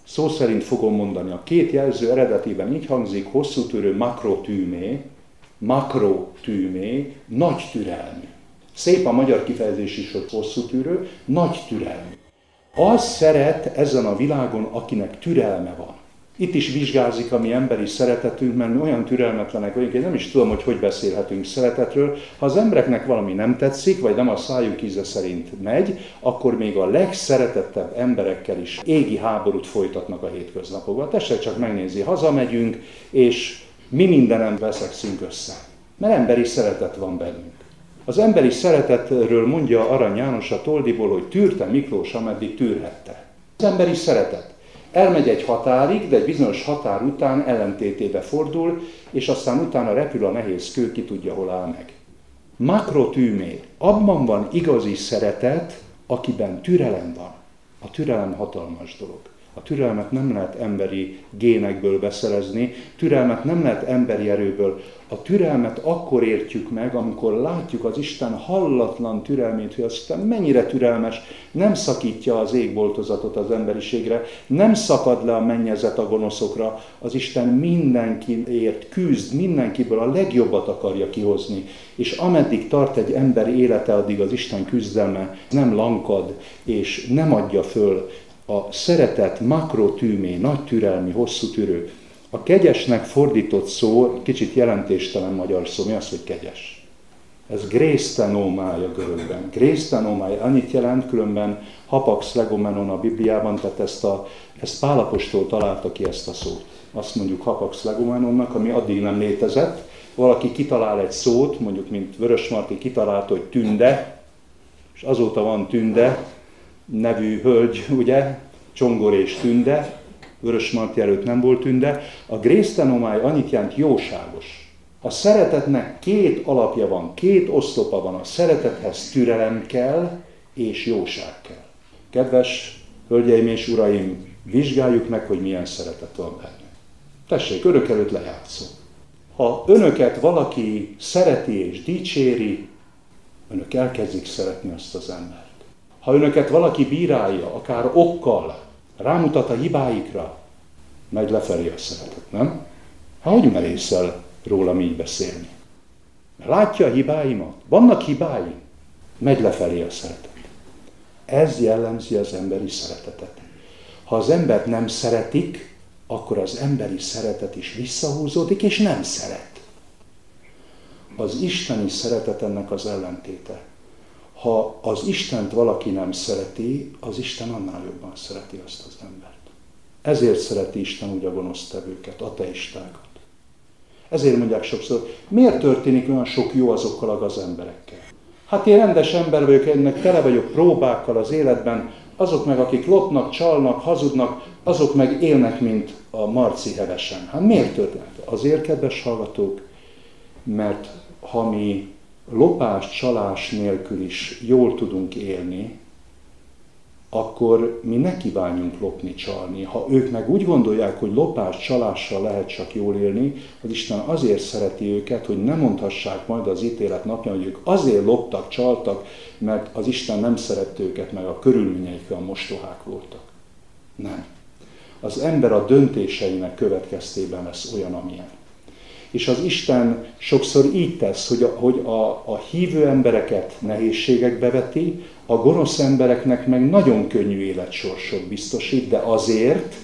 Szó szerint fogom mondani, a két jelző eredetében így hangzik, hosszú tűrő makrotűmé, makrotűmé, nagy türelmű. Szép a magyar kifejezés is, hogy hosszú tűrő, nagy türelmű. Az szeret ezen a világon, akinek türelme van. Itt is vizsgázik a mi emberi szeretetünk, mert mi olyan türelmetlenek vagyunk, én nem is tudom, hogy hogy beszélhetünk szeretetről. Ha az embereknek valami nem tetszik, vagy nem a szájuk íze szerint megy, akkor még a legszeretettebb emberekkel is égi háborút folytatnak a hétköznapokban. Tessék csak megnézi, hazamegyünk, és mi mindenem veszekszünk össze. Mert emberi szeretet van bennünk. Az emberi szeretetről mondja Arany János a Toldiból, hogy tűrte Miklós, ameddig tűrhette. Az emberi szeretet. Elmegy egy határig, de egy bizonyos határ után ellentétébe fordul, és aztán utána repül a nehéz kő, ki tudja, hol áll meg. Makrotűmé. Abban van igazi szeretet, akiben türelem van. A türelem hatalmas dolog. A türelmet nem lehet emberi génekből beszerezni, türelmet nem lehet emberi erőből. A türelmet akkor értjük meg, amikor látjuk az Isten hallatlan türelmét, hogy az Isten mennyire türelmes, nem szakítja az égboltozatot az emberiségre, nem szakad le a mennyezet a gonoszokra, az Isten mindenkiért küzd, mindenkiből a legjobbat akarja kihozni. És ameddig tart egy ember élete, addig az Isten küzdelme nem lankad, és nem adja föl, a szeretet makrotűmé, nagy türelmi, hosszú tűrő. A kegyesnek fordított szó, kicsit jelentéstelen magyar szó, mi az, hogy kegyes? Ez grésztenómája görögben. Grésztenómája annyit jelent, különben hapax legomenon a Bibliában, tehát ezt, a, ezt Pálapostól találta ki ezt a szót. Azt mondjuk hapax legomenonnak, ami addig nem létezett. Valaki kitalál egy szót, mondjuk mint Vörös Marti kitalálta, hogy tünde, és azóta van tünde, nevű hölgy, ugye, Csongor és Tünde, Vörös Marti előtt nem volt Tünde, a grésztenomáj annyit jelent jóságos. A szeretetnek két alapja van, két oszlopa van. A szeretethez türelem kell, és jóság kell. Kedves hölgyeim és uraim, vizsgáljuk meg, hogy milyen szeretet van benne. Tessék, örök előtt lejátszom. Ha önöket valaki szereti és dicséri, önök elkezdik szeretni azt az embert. Ha önöket valaki bírálja, akár okkal, rámutat a hibáikra, megy lefelé a szeretet, nem? Hát hogy merészel rólam így beszélni? Látja a hibáimat? Vannak hibáim? Megy lefelé a szeretet. Ez jellemzi az emberi szeretetet. Ha az embert nem szeretik, akkor az emberi szeretet is visszahúzódik, és nem szeret. Az isteni szeretet ennek az ellentéte ha az Istent valaki nem szereti, az Isten annál jobban szereti azt az embert. Ezért szereti Isten úgy a gonosztevőket, ateistákat. Ezért mondják sokszor, miért történik olyan sok jó azokkal a gazemberekkel? Hát én rendes ember vagyok, ennek tele vagyok próbákkal az életben, azok meg, akik lopnak, csalnak, hazudnak, azok meg élnek, mint a marci hevesen. Hát miért történt? Azért, kedves hallgatók, mert ha mi lopás, csalás nélkül is jól tudunk élni, akkor mi ne kívánjunk lopni, csalni. Ha ők meg úgy gondolják, hogy lopás, csalással lehet csak jól élni, az Isten azért szereti őket, hogy ne mondhassák majd az ítélet napján, hogy ők azért loptak, csaltak, mert az Isten nem szerette őket, meg a körülményeik a mostohák voltak. Nem. Az ember a döntéseinek következtében lesz olyan, amilyen. És az Isten sokszor így tesz, hogy a, hogy a, a hívő embereket nehézségekbe veti, a gonosz embereknek meg nagyon könnyű életsorsot biztosít, de azért,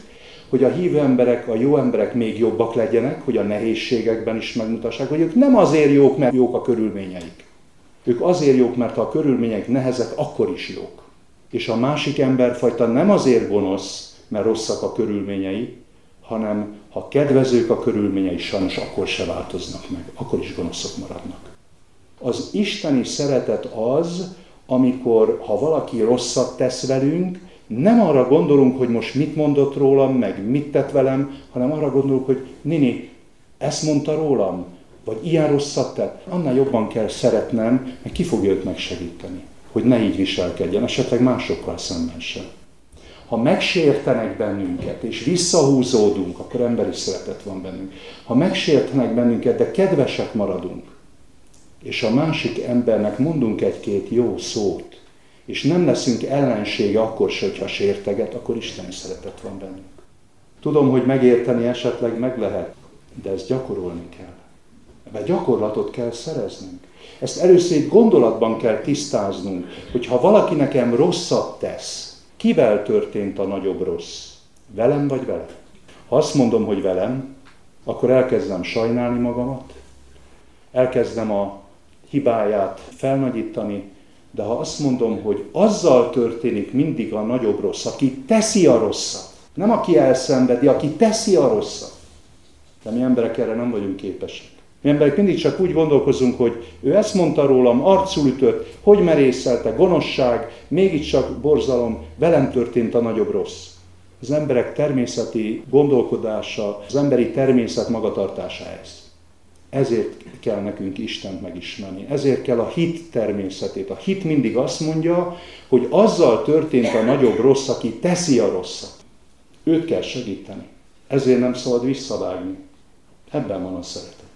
hogy a hívő emberek, a jó emberek még jobbak legyenek, hogy a nehézségekben is megmutassák, hogy ők nem azért jók, mert jók a körülményeik. Ők azért jók, mert ha a körülmények nehezek, akkor is jók. És a másik emberfajta nem azért gonosz, mert rosszak a körülményei, hanem ha kedvezők a körülményei, sajnos akkor se változnak meg, akkor is gonoszok maradnak. Az isteni szeretet az, amikor, ha valaki rosszat tesz velünk, nem arra gondolunk, hogy most mit mondott rólam, meg mit tett velem, hanem arra gondolunk, hogy Nini, ezt mondta rólam, vagy ilyen rosszat tett, annál jobban kell szeretnem, mert ki fogja őt megsegíteni, hogy ne így viselkedjen, esetleg másokkal szemben sem. Ha megsértenek bennünket, és visszahúzódunk, akkor emberi szeretet van bennünk. Ha megsértenek bennünket, de kedvesek maradunk, és a másik embernek mondunk egy-két jó szót, és nem leszünk ellensége akkor se, hogyha sérteget, akkor Isten szeretet van bennünk. Tudom, hogy megérteni esetleg meg lehet, de ezt gyakorolni kell. Ebben gyakorlatot kell szereznünk. Ezt először egy gondolatban kell tisztáznunk, hogy ha valaki nekem rosszat tesz, Kivel történt a nagyobb rossz? Velem vagy vele? Ha azt mondom, hogy velem, akkor elkezdem sajnálni magamat, elkezdem a hibáját felnagyítani, de ha azt mondom, hogy azzal történik mindig a nagyobb rossz, aki teszi a rosszat, nem aki elszenvedi, aki teszi a rosszat. De mi emberek erre nem vagyunk képesek. Mi emberek mindig csak úgy gondolkozunk, hogy ő ezt mondta rólam, arcul ütött, hogy merészelte, gonoszság, mégiscsak borzalom, velem történt a nagyobb rossz. Az emberek természeti gondolkodása, az emberi természet magatartása ez. Ezért kell nekünk Istent megismerni. Ezért kell a hit természetét. A hit mindig azt mondja, hogy azzal történt a nagyobb rossz, aki teszi a rosszat. Őt kell segíteni. Ezért nem szabad visszavágni. Ebben van a szeretet.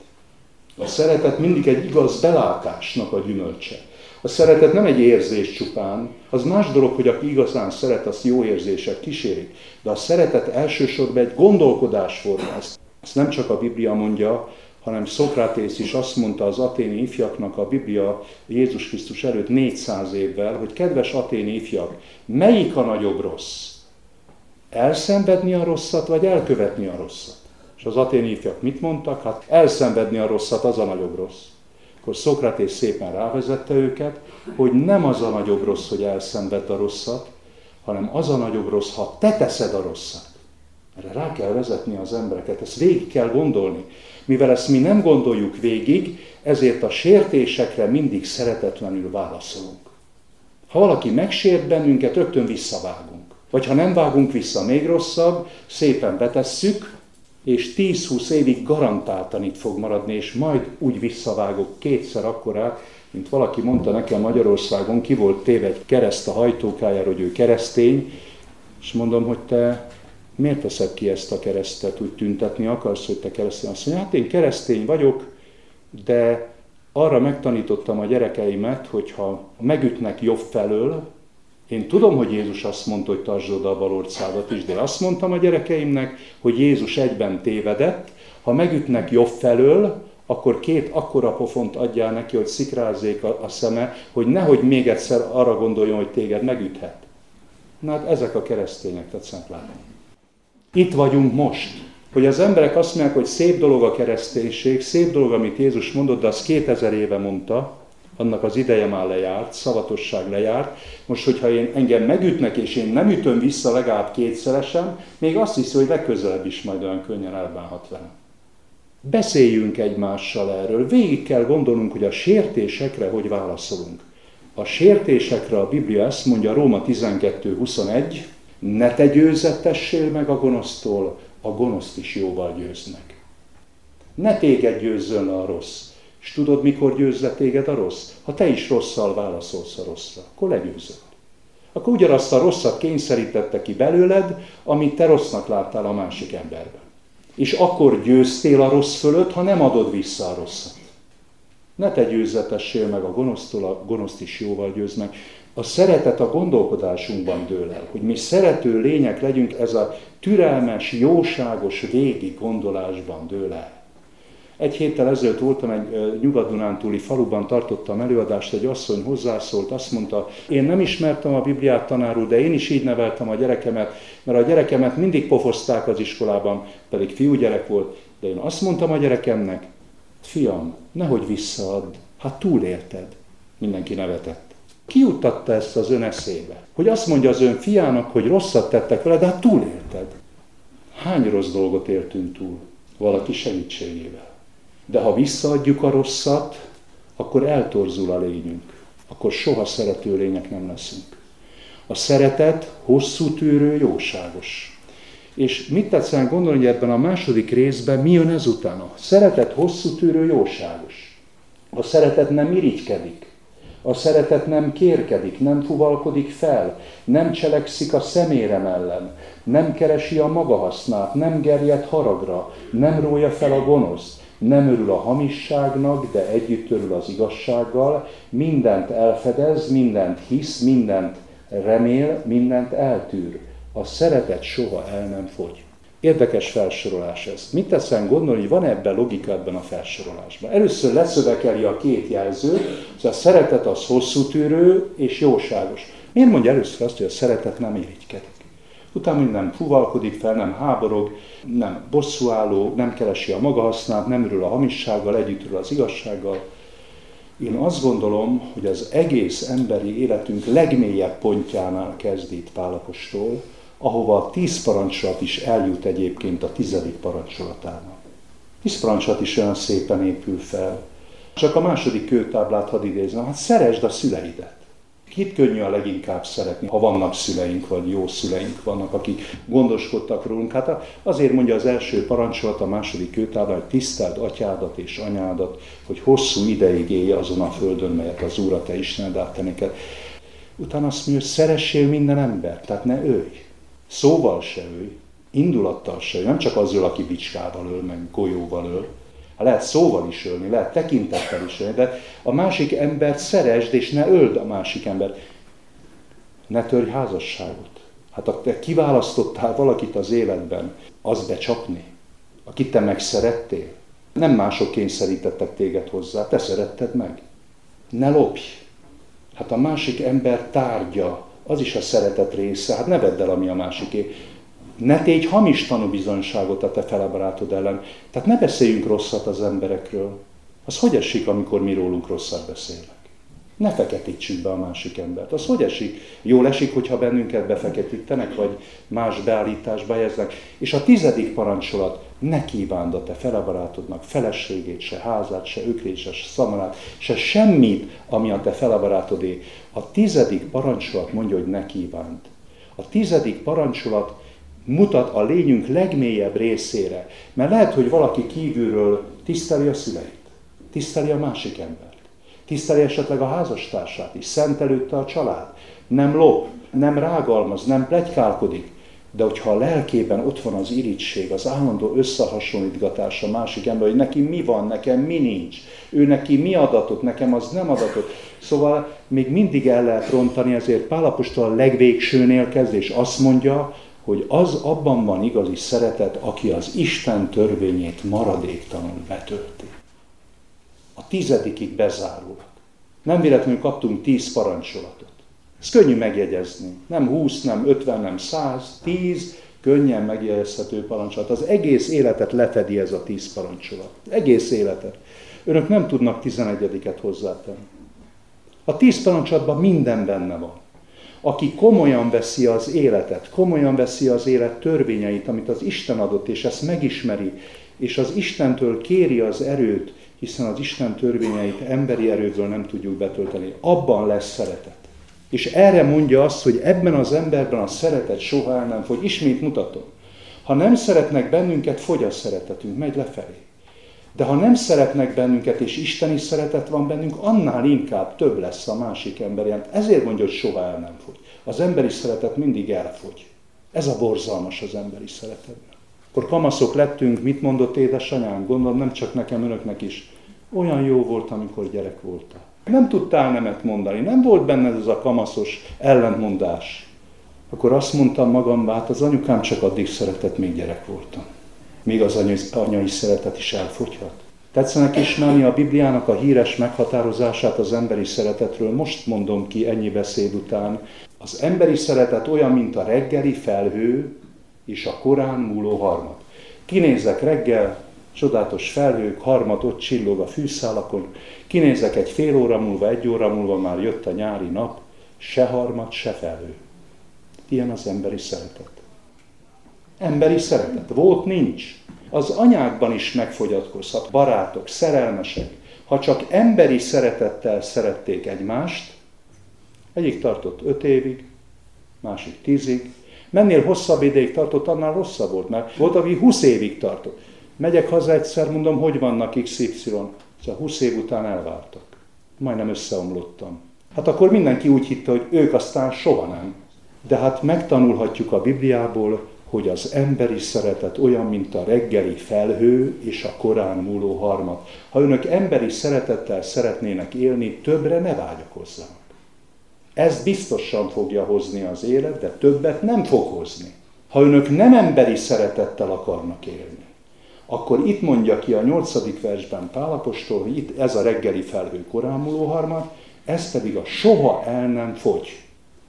A szeretet mindig egy igaz belátásnak a gyümölcse. A szeretet nem egy érzés csupán, az más dolog, hogy aki igazán szeret, azt jó érzések kísérik. De a szeretet elsősorban egy gondolkodásforma. Ezt nem csak a Biblia mondja, hanem Szokratész is azt mondta az aténi ifjaknak a Biblia Jézus Krisztus előtt 400 évvel, hogy kedves aténi ifjak, melyik a nagyobb rossz? Elszenvedni a rosszat, vagy elkövetni a rosszat? És az aténi ifjak mit mondtak? Hát elszenvedni a rosszat, az a nagyobb rossz. Akkor Szokratész szépen rávezette őket, hogy nem az a nagyobb rossz, hogy elszenved a rosszat, hanem az a nagyobb rossz, ha te teszed a rosszat. Erre rá kell vezetni az embereket, ezt végig kell gondolni. Mivel ezt mi nem gondoljuk végig, ezért a sértésekre mindig szeretetlenül válaszolunk. Ha valaki megsért bennünket, rögtön visszavágunk. Vagy ha nem vágunk vissza, még rosszabb, szépen betesszük, és 10-20 évig garantáltan itt fog maradni, és majd úgy visszavágok kétszer akkorát, mint valaki mondta nekem Magyarországon, ki volt téve egy kereszt a hajtókájára, hogy ő keresztény, és mondom, hogy te miért veszed ki ezt a keresztet, úgy tüntetni akarsz, hogy te keresztény? Azt mondja, hát én keresztény vagyok, de arra megtanítottam a gyerekeimet, hogy ha megütnek jobb felől, én tudom, hogy Jézus azt mondta, hogy tartsd oda a bal orcádat is, de azt mondtam a gyerekeimnek, hogy Jézus egyben tévedett, ha megütnek jobb felől, akkor két akkora pofont adjál neki, hogy szikrázzék a, szeme, hogy nehogy még egyszer arra gondoljon, hogy téged megüthet. Na hát ezek a keresztények, tetszett látni. Itt vagyunk most. Hogy az emberek azt mondják, hogy szép dolog a kereszténység, szép dolog, amit Jézus mondott, de az 2000 éve mondta, annak az ideje már lejárt, szavatosság lejárt. Most, hogyha én engem megütnek, és én nem ütöm vissza legalább kétszeresen, még azt hiszi, hogy legközelebb is majd olyan könnyen elbánhat velem. Beszéljünk egymással erről. Végig kell gondolnunk, hogy a sértésekre hogy válaszolunk. A sértésekre a Biblia ezt mondja, Róma 12.21, ne te győzettessél meg a gonosztól, a gonoszt is jóval győznek. Ne téged győzzön a rossz, és tudod, mikor győz téged a rossz? Ha te is rosszal válaszolsz a rosszra, akkor legyőzött. Akkor ugyanazt a rosszat kényszerítette ki belőled, amit te rossznak láttál a másik emberben. És akkor győztél a rossz fölött, ha nem adod vissza a rosszat. Ne te győzetessél meg a gonosztól, a gonoszt is jóval győz meg. A szeretet a gondolkodásunkban dől el, hogy mi szerető lények legyünk, ez a türelmes, jóságos, végi gondolásban dől el. Egy héttel ezelőtt voltam egy nyugat-dunántúli faluban, tartottam előadást, egy asszony hozzászólt, azt mondta, én nem ismertem a Bibliát tanárul, de én is így neveltem a gyerekemet, mert a gyerekemet mindig pofozták az iskolában, pedig fiúgyerek volt, de én azt mondtam a gyerekemnek, fiam, nehogy visszaadd, hát túlélted. Mindenki nevetett. Ki juttatta ezt az ön eszébe? Hogy azt mondja az ön fiának, hogy rosszat tettek vele, de hát túlélted. Hány rossz dolgot éltünk túl? Valaki segítségével. De ha visszaadjuk a rosszat, akkor eltorzul a lényünk. Akkor soha szerető lények nem leszünk. A szeretet hosszú tűrő, jóságos. És mit tetszen gondolni, hogy ebben a második részben mi jön ezután? A szeretet hosszú tűrő, jóságos. A szeretet nem irigykedik. A szeretet nem kérkedik, nem fuvalkodik fel, nem cselekszik a szemérem ellen, nem keresi a maga hasznát, nem gerjed haragra, nem rója fel a gonoszt, nem örül a hamisságnak, de együtt örül az igazsággal, mindent elfedez, mindent hisz, mindent remél, mindent eltűr. A szeretet soha el nem fogy. Érdekes felsorolás ez. Mit teszem gondolni, hogy van ebben logika ebben a felsorolásban? Először leszövekeli a két jelzőt, hogy a szeretet az hosszú tűrő és jóságos. Miért mondja először azt, hogy a szeretet nem irigykedik? Utána nem fuvalkodik fel, nem háborog, nem bosszúálló, nem keresi a maga hasznát, nem örül a hamissággal, együtt örül az igazsággal. Én azt gondolom, hogy az egész emberi életünk legmélyebb pontjánál kezd itt Pálapostól, ahova a tíz parancsolat is eljut egyébként a tizedik parancsolatának. Tíz parancsolat is olyan szépen épül fel. Csak a második kőtáblát hadd idézem, hát szeresd a szüleidet. Kit könnyű a leginkább szeretni, ha vannak szüleink, vagy jó szüleink vannak, akik gondoskodtak rólunk. Hát azért mondja az első parancsolat, a második kötában, hogy tiszteld atyádat és anyádat, hogy hosszú ideig élj azon a földön, melyet az Úr a te Istened te neked. Utána azt mondja, hogy szeressél minden ember, tehát ne őj. Szóval se őj, indulattal se őj, nem csak azzal, aki bicskával öl, meg golyóval öl, lehet szóval is ölni, lehet tekintettel is ölni, de a másik embert szeresd, és ne öld a másik embert. Ne törj házasságot. Hát ha te kiválasztottál valakit az életben, az becsapni, akit te megszerettél. Nem mások kényszerítettek téged hozzá, te szeretted meg. Ne lopj. Hát a másik ember tárgya, az is a szeretet része. Hát ne vedd el, ami a másiké ne tégy hamis tanúbizonyságot a te felebarátod ellen. Tehát ne beszéljünk rosszat az emberekről. Az hogy esik, amikor mi rólunk rosszat beszélnek? Ne feketítsük be a másik embert. Az hogy esik? Jól esik, hogyha bennünket befeketítenek, vagy más beállításba helyeznek. És a tizedik parancsolat, ne kívánd a te felebarátodnak feleségét, se házát, se ökrét, se szamarát, se semmit, ami a te felebarátodé. A tizedik parancsolat mondja, hogy ne kívánd. A tizedik parancsolat mutat a lényünk legmélyebb részére. Mert lehet, hogy valaki kívülről tiszteli a szüleit, tiszteli a másik embert, tiszteli esetleg a házastársát is, szent előtte a család, nem lop, nem rágalmaz, nem plegykálkodik, de hogyha a lelkében ott van az irigység, az állandó összehasonlítgatás a másik ember, hogy neki mi van, nekem mi nincs, ő neki mi adatot, nekem az nem adatot. Szóval még mindig el lehet rontani, ezért Pálapostól a legvégsőnél kezd, és azt mondja, hogy az abban van igazi szeretet, aki az Isten törvényét maradéktalanul betölti. A tizedikig bezárólag. Nem véletlenül kaptunk tíz parancsolatot. Ez könnyű megjegyezni. Nem húsz, nem ötven, nem száz, tíz, könnyen megjegyezhető parancsolat. Az egész életet lefedi ez a tíz parancsolat. Egész életet. Önök nem tudnak tizenegyediket hozzátenni. A tíz parancsolatban minden benne van aki komolyan veszi az életet, komolyan veszi az élet törvényeit, amit az Isten adott, és ezt megismeri, és az Istentől kéri az erőt, hiszen az Isten törvényeit emberi erőből nem tudjuk betölteni. Abban lesz szeretet. És erre mondja azt, hogy ebben az emberben a szeretet soha el nem fogy. Ismét mutatom. Ha nem szeretnek bennünket, fogy a szeretetünk, megy lefelé. De ha nem szeretnek bennünket, és isteni szeretet van bennünk, annál inkább több lesz a másik ember. Ezért mondja, hogy soha el nem fogy. Az emberi szeretet mindig elfogy. Ez a borzalmas az emberi szeretetben. Akkor kamaszok lettünk, mit mondott édesanyám? Gondolom nem csak nekem, önöknek is. Olyan jó volt, amikor gyerek voltál. Nem tudtál nemet mondani, nem volt benned ez a kamaszos ellentmondás. Akkor azt mondtam magam, hát az anyukám csak addig szeretett, még gyerek voltam még az anyai, szeretet is elfogyhat. Tetszenek ismerni a Bibliának a híres meghatározását az emberi szeretetről? Most mondom ki ennyi beszéd után. Az emberi szeretet olyan, mint a reggeli felhő és a korán múló harmat. Kinézek reggel, csodálatos felhők, harmat ott csillog a fűszálakon, kinézek egy fél óra múlva, egy óra múlva már jött a nyári nap, se harmat, se felhő. Ilyen az emberi szeretet emberi szeretet. Volt, nincs. Az anyákban is megfogyatkozhat. Barátok, szerelmesek, ha csak emberi szeretettel szerették egymást, egyik tartott öt évig, másik tízig, mennél hosszabb ideig tartott, annál rosszabb volt, mert volt, aki 20 évig tartott. Megyek haza egyszer, mondom, hogy vannak XY. Szóval 20 év után elváltak. Majdnem összeomlottam. Hát akkor mindenki úgy hitte, hogy ők aztán soha nem. De hát megtanulhatjuk a Bibliából, hogy az emberi szeretet olyan, mint a reggeli felhő és a korán múló harmat. Ha önök emberi szeretettel szeretnének élni, többre ne vágyakozzanak. Ez biztosan fogja hozni az élet, de többet nem fog hozni. Ha önök nem emberi szeretettel akarnak élni, akkor itt mondja ki a nyolcadik versben Pálapostól, hogy itt ez a reggeli felhő korán múló harmat, ez pedig a soha el nem fogy.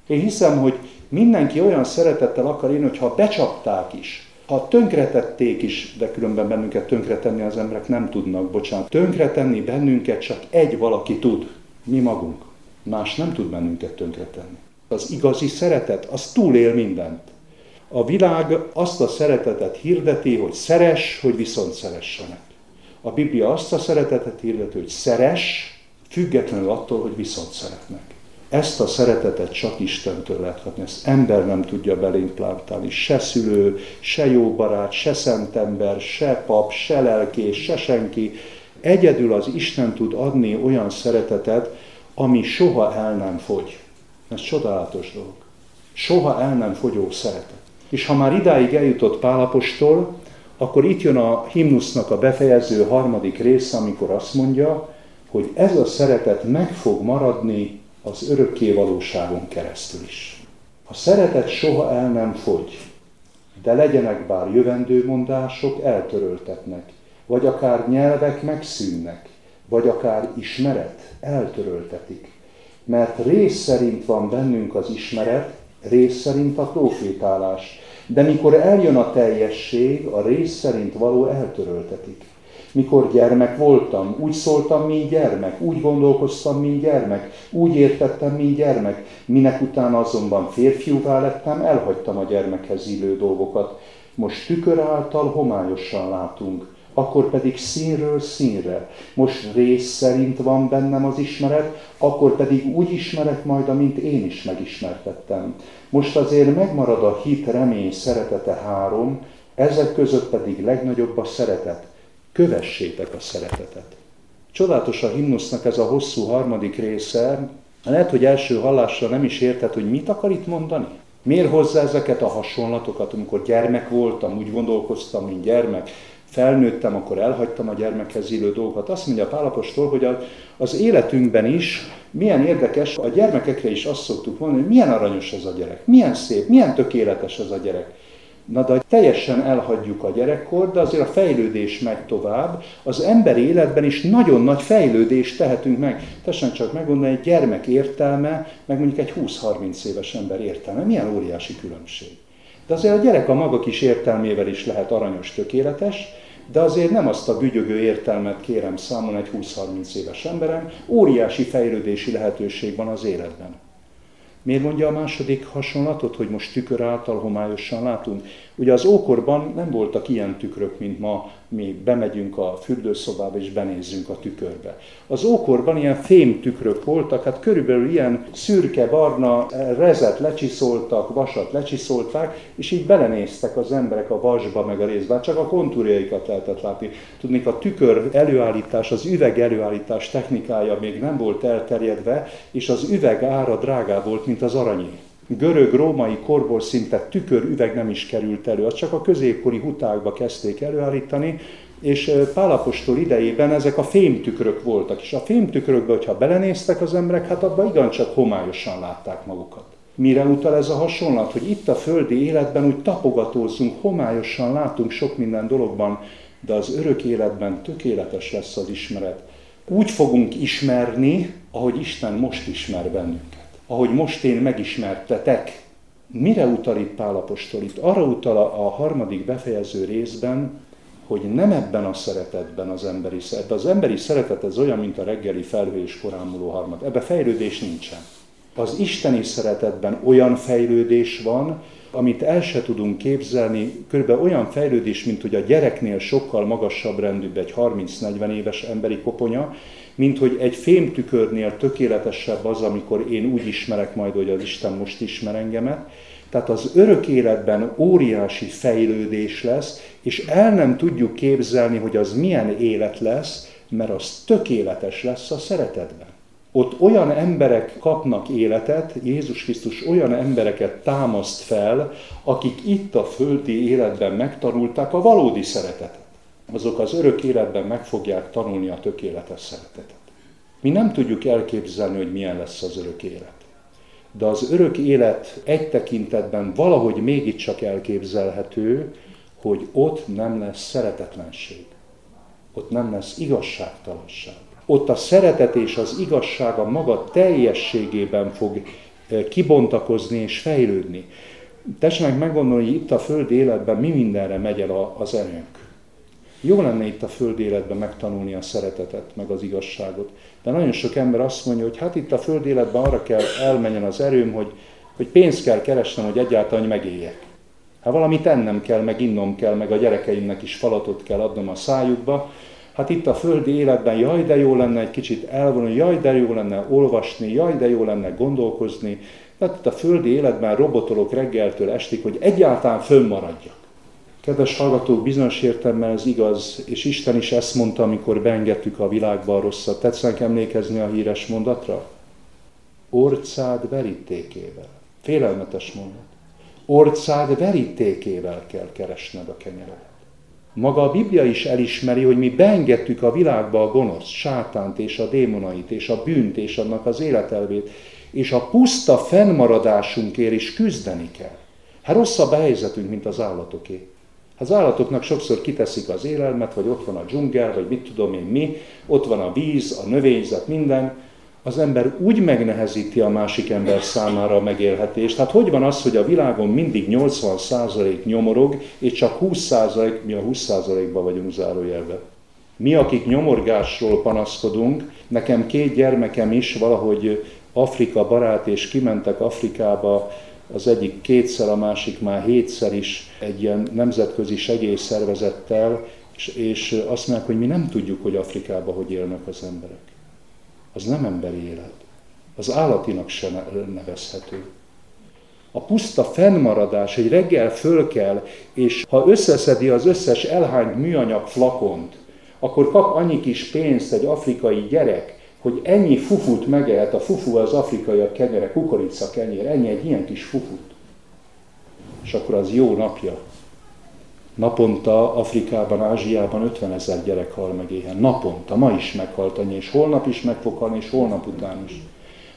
Én hiszem, hogy mindenki olyan szeretettel akar élni, hogyha becsapták is, ha tönkretették is, de különben bennünket tönkretenni az emberek nem tudnak, bocsánat. Tönkretenni bennünket csak egy valaki tud, mi magunk. Más nem tud bennünket tönkretenni. Az igazi szeretet, az túlél mindent. A világ azt a szeretetet hirdeti, hogy szeres, hogy viszont szeressenek. A Biblia azt a szeretetet hirdeti, hogy szeres, függetlenül attól, hogy viszont szeretnek. Ezt a szeretetet csak Istentől lehet kapni, ezt ember nem tudja belénk plántálni. Se szülő, se jó barát, se szentember, se pap, se lelkés, se senki. Egyedül az Isten tud adni olyan szeretetet, ami soha el nem fogy. Ez csodálatos dolog. Soha el nem fogyó szeretet. És ha már idáig eljutott Pálapostól, akkor itt jön a himnusznak a befejező harmadik része, amikor azt mondja, hogy ez a szeretet meg fog maradni az örökké valóságon keresztül is. A szeretet soha el nem fogy, de legyenek bár jövendőmondások, eltöröltetnek, vagy akár nyelvek megszűnnek, vagy akár ismeret eltöröltetik. Mert rész szerint van bennünk az ismeret, rész szerint a profétálás. De mikor eljön a teljesség, a rész szerint való eltöröltetik. Mikor gyermek voltam, úgy szóltam, mint gyermek, úgy gondolkoztam, mint gyermek, úgy értettem, mint gyermek, minek utána azonban férfiúvá lettem, elhagytam a gyermekhez illő dolgokat. Most tükör által homályosan látunk, akkor pedig színről színre. Most rész szerint van bennem az ismeret, akkor pedig úgy ismerek majd, amint én is megismertettem. Most azért megmarad a hit, remény, szeretete három, ezek között pedig legnagyobb a szeretet. Kövessétek a szeretetet. Csodálatos a himnusznak ez a hosszú harmadik része. Lehet, hogy első hallásra nem is érted, hogy mit akar itt mondani. Miért hozza ezeket a hasonlatokat, amikor gyermek voltam, úgy gondolkoztam, mint gyermek, felnőttem, akkor elhagytam a gyermekhez illő dolgokat. Azt mondja Pálapostól, hogy az életünkben is milyen érdekes, a gyermekekre is azt szoktuk mondani, hogy milyen aranyos ez a gyerek, milyen szép, milyen tökéletes ez a gyerek. Na de teljesen elhagyjuk a gyerekkor, de azért a fejlődés megy tovább. Az emberi életben is nagyon nagy fejlődést tehetünk meg. Tessék csak meggondolni, egy gyermek értelme, meg mondjuk egy 20-30 éves ember értelme. Milyen óriási különbség. De azért a gyerek a maga kis értelmével is lehet aranyos, tökéletes, de azért nem azt a bügyögő értelmet kérem számon egy 20-30 éves emberem, óriási fejlődési lehetőség van az életben. Miért mondja a második hasonlatot, hogy most tükör által homályosan látunk? Ugye az ókorban nem voltak ilyen tükrök, mint ma, mi bemegyünk a fürdőszobába és benézzünk a tükörbe. Az ókorban ilyen fém tükrök voltak, hát körülbelül ilyen szürke-barna rezet lecsiszoltak, vasat lecsiszolták, és így belenéztek az emberek a vasba meg a részbe, csak a kontúrjaikat lehetett látni. Tudnék, a tükör előállítás, az üveg előállítás technikája még nem volt elterjedve, és az üveg ára drágább volt, mint az aranyé görög-római korból szinte tükörüveg nem is került elő, azt csak a középkori hutákba kezdték előállítani, és Pálapostól idejében ezek a fémtükrök voltak, és a fémtükrökbe, hogyha belenéztek az emberek, hát abban igencsak homályosan látták magukat. Mire utal ez a hasonlat, hogy itt a földi életben úgy tapogatózunk, homályosan látunk sok minden dologban, de az örök életben tökéletes lesz az ismeret. Úgy fogunk ismerni, ahogy Isten most ismer bennünket ahogy most én megismertetek. Mire utal itt Pálapostól? Itt arra utal a harmadik befejező részben, hogy nem ebben a szeretetben az emberi szeretet. Az emberi szeretet ez olyan, mint a reggeli felhő és korámuló harmad. Ebbe fejlődés nincsen. Az isteni szeretetben olyan fejlődés van, amit el se tudunk képzelni, körülbelül olyan fejlődés, mint hogy a gyereknél sokkal magasabb rendűbb egy 30-40 éves emberi koponya, mint hogy egy fémtükörnél tökéletesebb az, amikor én úgy ismerek majd, hogy az Isten most ismer engemet. Tehát az örök életben óriási fejlődés lesz, és el nem tudjuk képzelni, hogy az milyen élet lesz, mert az tökéletes lesz a szeretetben. Ott olyan emberek kapnak életet, Jézus Krisztus olyan embereket támaszt fel, akik itt a földi életben megtanulták a valódi szeretetet azok az örök életben meg fogják tanulni a tökéletes szeretetet. Mi nem tudjuk elképzelni, hogy milyen lesz az örök élet. De az örök élet egy tekintetben valahogy mégiscsak elképzelhető, hogy ott nem lesz szeretetlenség. Ott nem lesz igazságtalanság. Ott a szeretet és az igazság a maga teljességében fog eh, kibontakozni és fejlődni. Tessenek meggondolni, hogy itt a föld életben mi mindenre megy el az erőnk. Jó lenne itt a föld életben megtanulni a szeretetet, meg az igazságot. De nagyon sok ember azt mondja, hogy hát itt a föld életben arra kell elmenjen az erőm, hogy, hogy pénzt kell keresnem, hogy egyáltalán megéljek. Hát valamit ennem kell, meg innom kell, meg a gyerekeimnek is falatot kell adnom a szájukba. Hát itt a földi életben jaj, de jó lenne egy kicsit elvonulni, jaj, de jó lenne olvasni, jaj, de jó lenne gondolkozni. Tehát itt a földi életben robotolok reggeltől estig, hogy egyáltalán fönnmaradjak. Kedves hallgatók, bizonyos értelme ez igaz, és Isten is ezt mondta, amikor beengedtük a világba a rosszat. Tetszenek emlékezni a híres mondatra? Orcád verítékével. Félelmetes mondat. Orcád verítékével kell keresned a kenyeret. Maga a Biblia is elismeri, hogy mi beengedtük a világba a gonosz, sátánt és a démonait, és a bűnt, és annak az életelvét, és a puszta fennmaradásunkért is küzdeni kell. Hát rosszabb a helyzetünk, mint az állatoké. Az állatoknak sokszor kiteszik az élelmet, vagy ott van a dzsungel, vagy mit tudom én mi, ott van a víz, a növényzet, minden, az ember úgy megnehezíti a másik ember számára a megélhetést. Hát hogy van az, hogy a világon mindig 80% nyomorog, és csak 20%, mi a 20%-ban vagyunk zárójelve. Mi, akik nyomorgásról panaszkodunk, nekem két gyermekem is valahogy Afrika barát, és kimentek Afrikába, az egyik kétszer, a másik már hétszer is egy ilyen nemzetközi segélyszervezettel, és, és azt mondják, hogy mi nem tudjuk, hogy Afrikában hogy élnek az emberek az nem emberi élet. Az állatinak se nevezhető. A puszta fennmaradás, hogy reggel föl kell, és ha összeszedi az összes elhányt műanyag flakont, akkor kap annyi kis pénzt egy afrikai gyerek, hogy ennyi fufut megehet, a fufu az afrikaiak kenyere, kukorica kenyér, ennyi egy ilyen kis fufut. És akkor az jó napja. Naponta Afrikában, Ázsiában 50 ezer gyerek hal meg éhen. Naponta, ma is meghalt annyi, és holnap is meg fog halni, és holnap után is.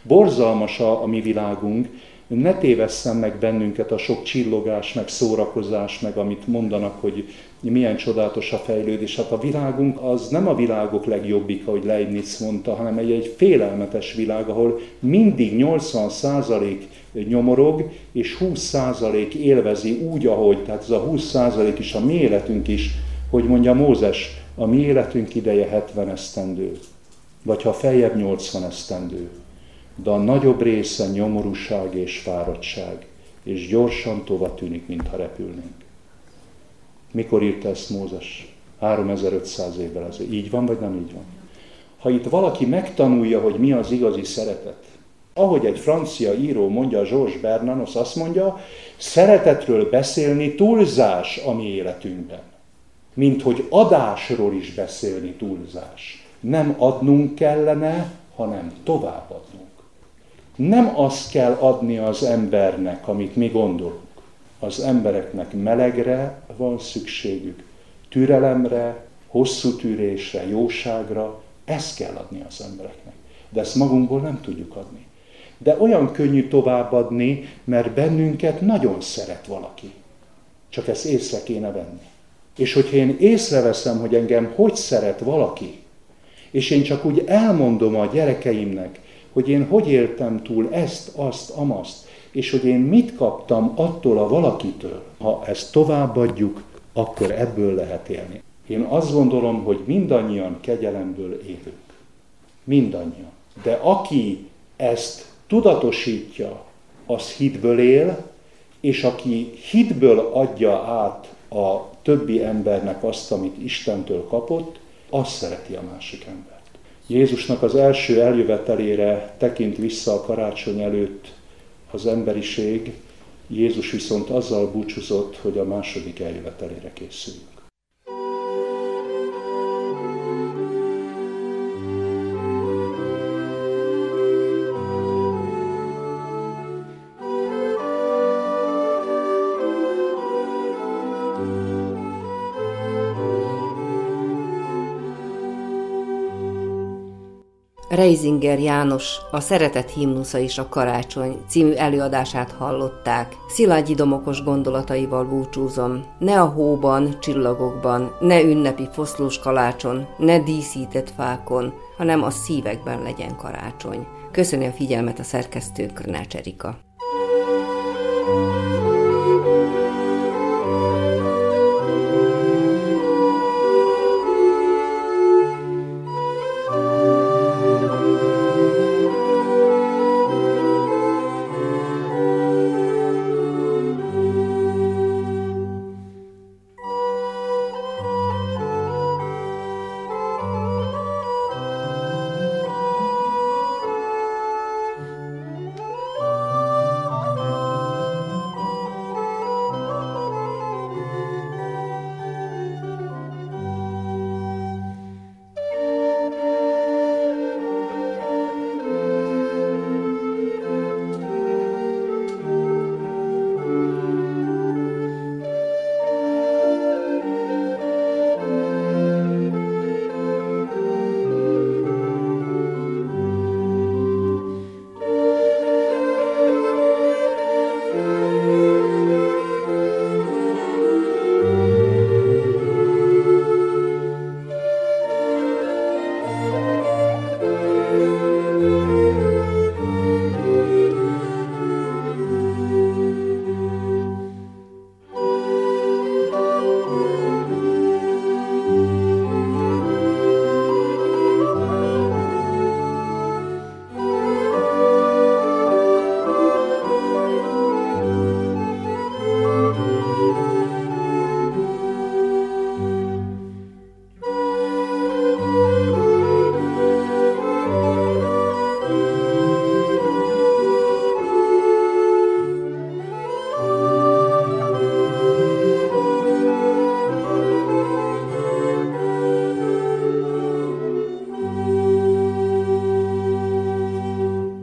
Borzalmas a, a mi világunk, ne tévesszem meg bennünket a sok csillogás, meg szórakozás, meg amit mondanak, hogy milyen csodálatos a fejlődés. Hát a világunk az nem a világok legjobbika, hogy Leibniz mondta, hanem egy, egy félelmetes világ, ahol mindig 80% nyomorog, és 20% élvezi úgy, ahogy, tehát ez a 20% is a mi életünk is, hogy mondja Mózes, a mi életünk ideje 70 esztendő, vagy ha feljebb 80 esztendő de a nagyobb része nyomorúság és fáradtság, és gyorsan tova tűnik, mintha repülnénk. Mikor írta ezt Mózes? 3500 évvel ezelőtt. Így van, vagy nem így van? Ha itt valaki megtanulja, hogy mi az igazi szeretet, ahogy egy francia író mondja, Georges Bernanos azt mondja, szeretetről beszélni túlzás a mi életünkben. Mint hogy adásról is beszélni túlzás. Nem adnunk kellene, hanem továbbadnunk. Nem azt kell adni az embernek, amit mi gondolunk. Az embereknek melegre van szükségük, türelemre, hosszú tűrésre, jóságra, ezt kell adni az embereknek. De ezt magunkból nem tudjuk adni. De olyan könnyű továbbadni, mert bennünket nagyon szeret valaki. Csak ezt észre kéne venni. És hogyha én észreveszem, hogy engem hogy szeret valaki, és én csak úgy elmondom a gyerekeimnek, hogy én hogy éltem túl ezt, azt, amaszt, és hogy én mit kaptam attól a valakitől. Ha ezt továbbadjuk, akkor ebből lehet élni. Én azt gondolom, hogy mindannyian kegyelemből élünk. Mindannyian. De aki ezt tudatosítja, az hitből él, és aki hitből adja át a többi embernek azt, amit Istentől kapott, az szereti a másik ember. Jézusnak az első eljövetelére tekint vissza a karácsony előtt az emberiség, Jézus viszont azzal búcsúzott, hogy a második eljövetelére készüljünk. Reisinger János, a Szeretet himnusza és a karácsony című előadását hallották. Szilágyi domokos gondolataival búcsúzom. Ne a hóban, csillagokban, ne ünnepi foszlós kalácson, ne díszített fákon, hanem a szívekben legyen karácsony. Köszöni a figyelmet a szerkesztő Krnács Erika.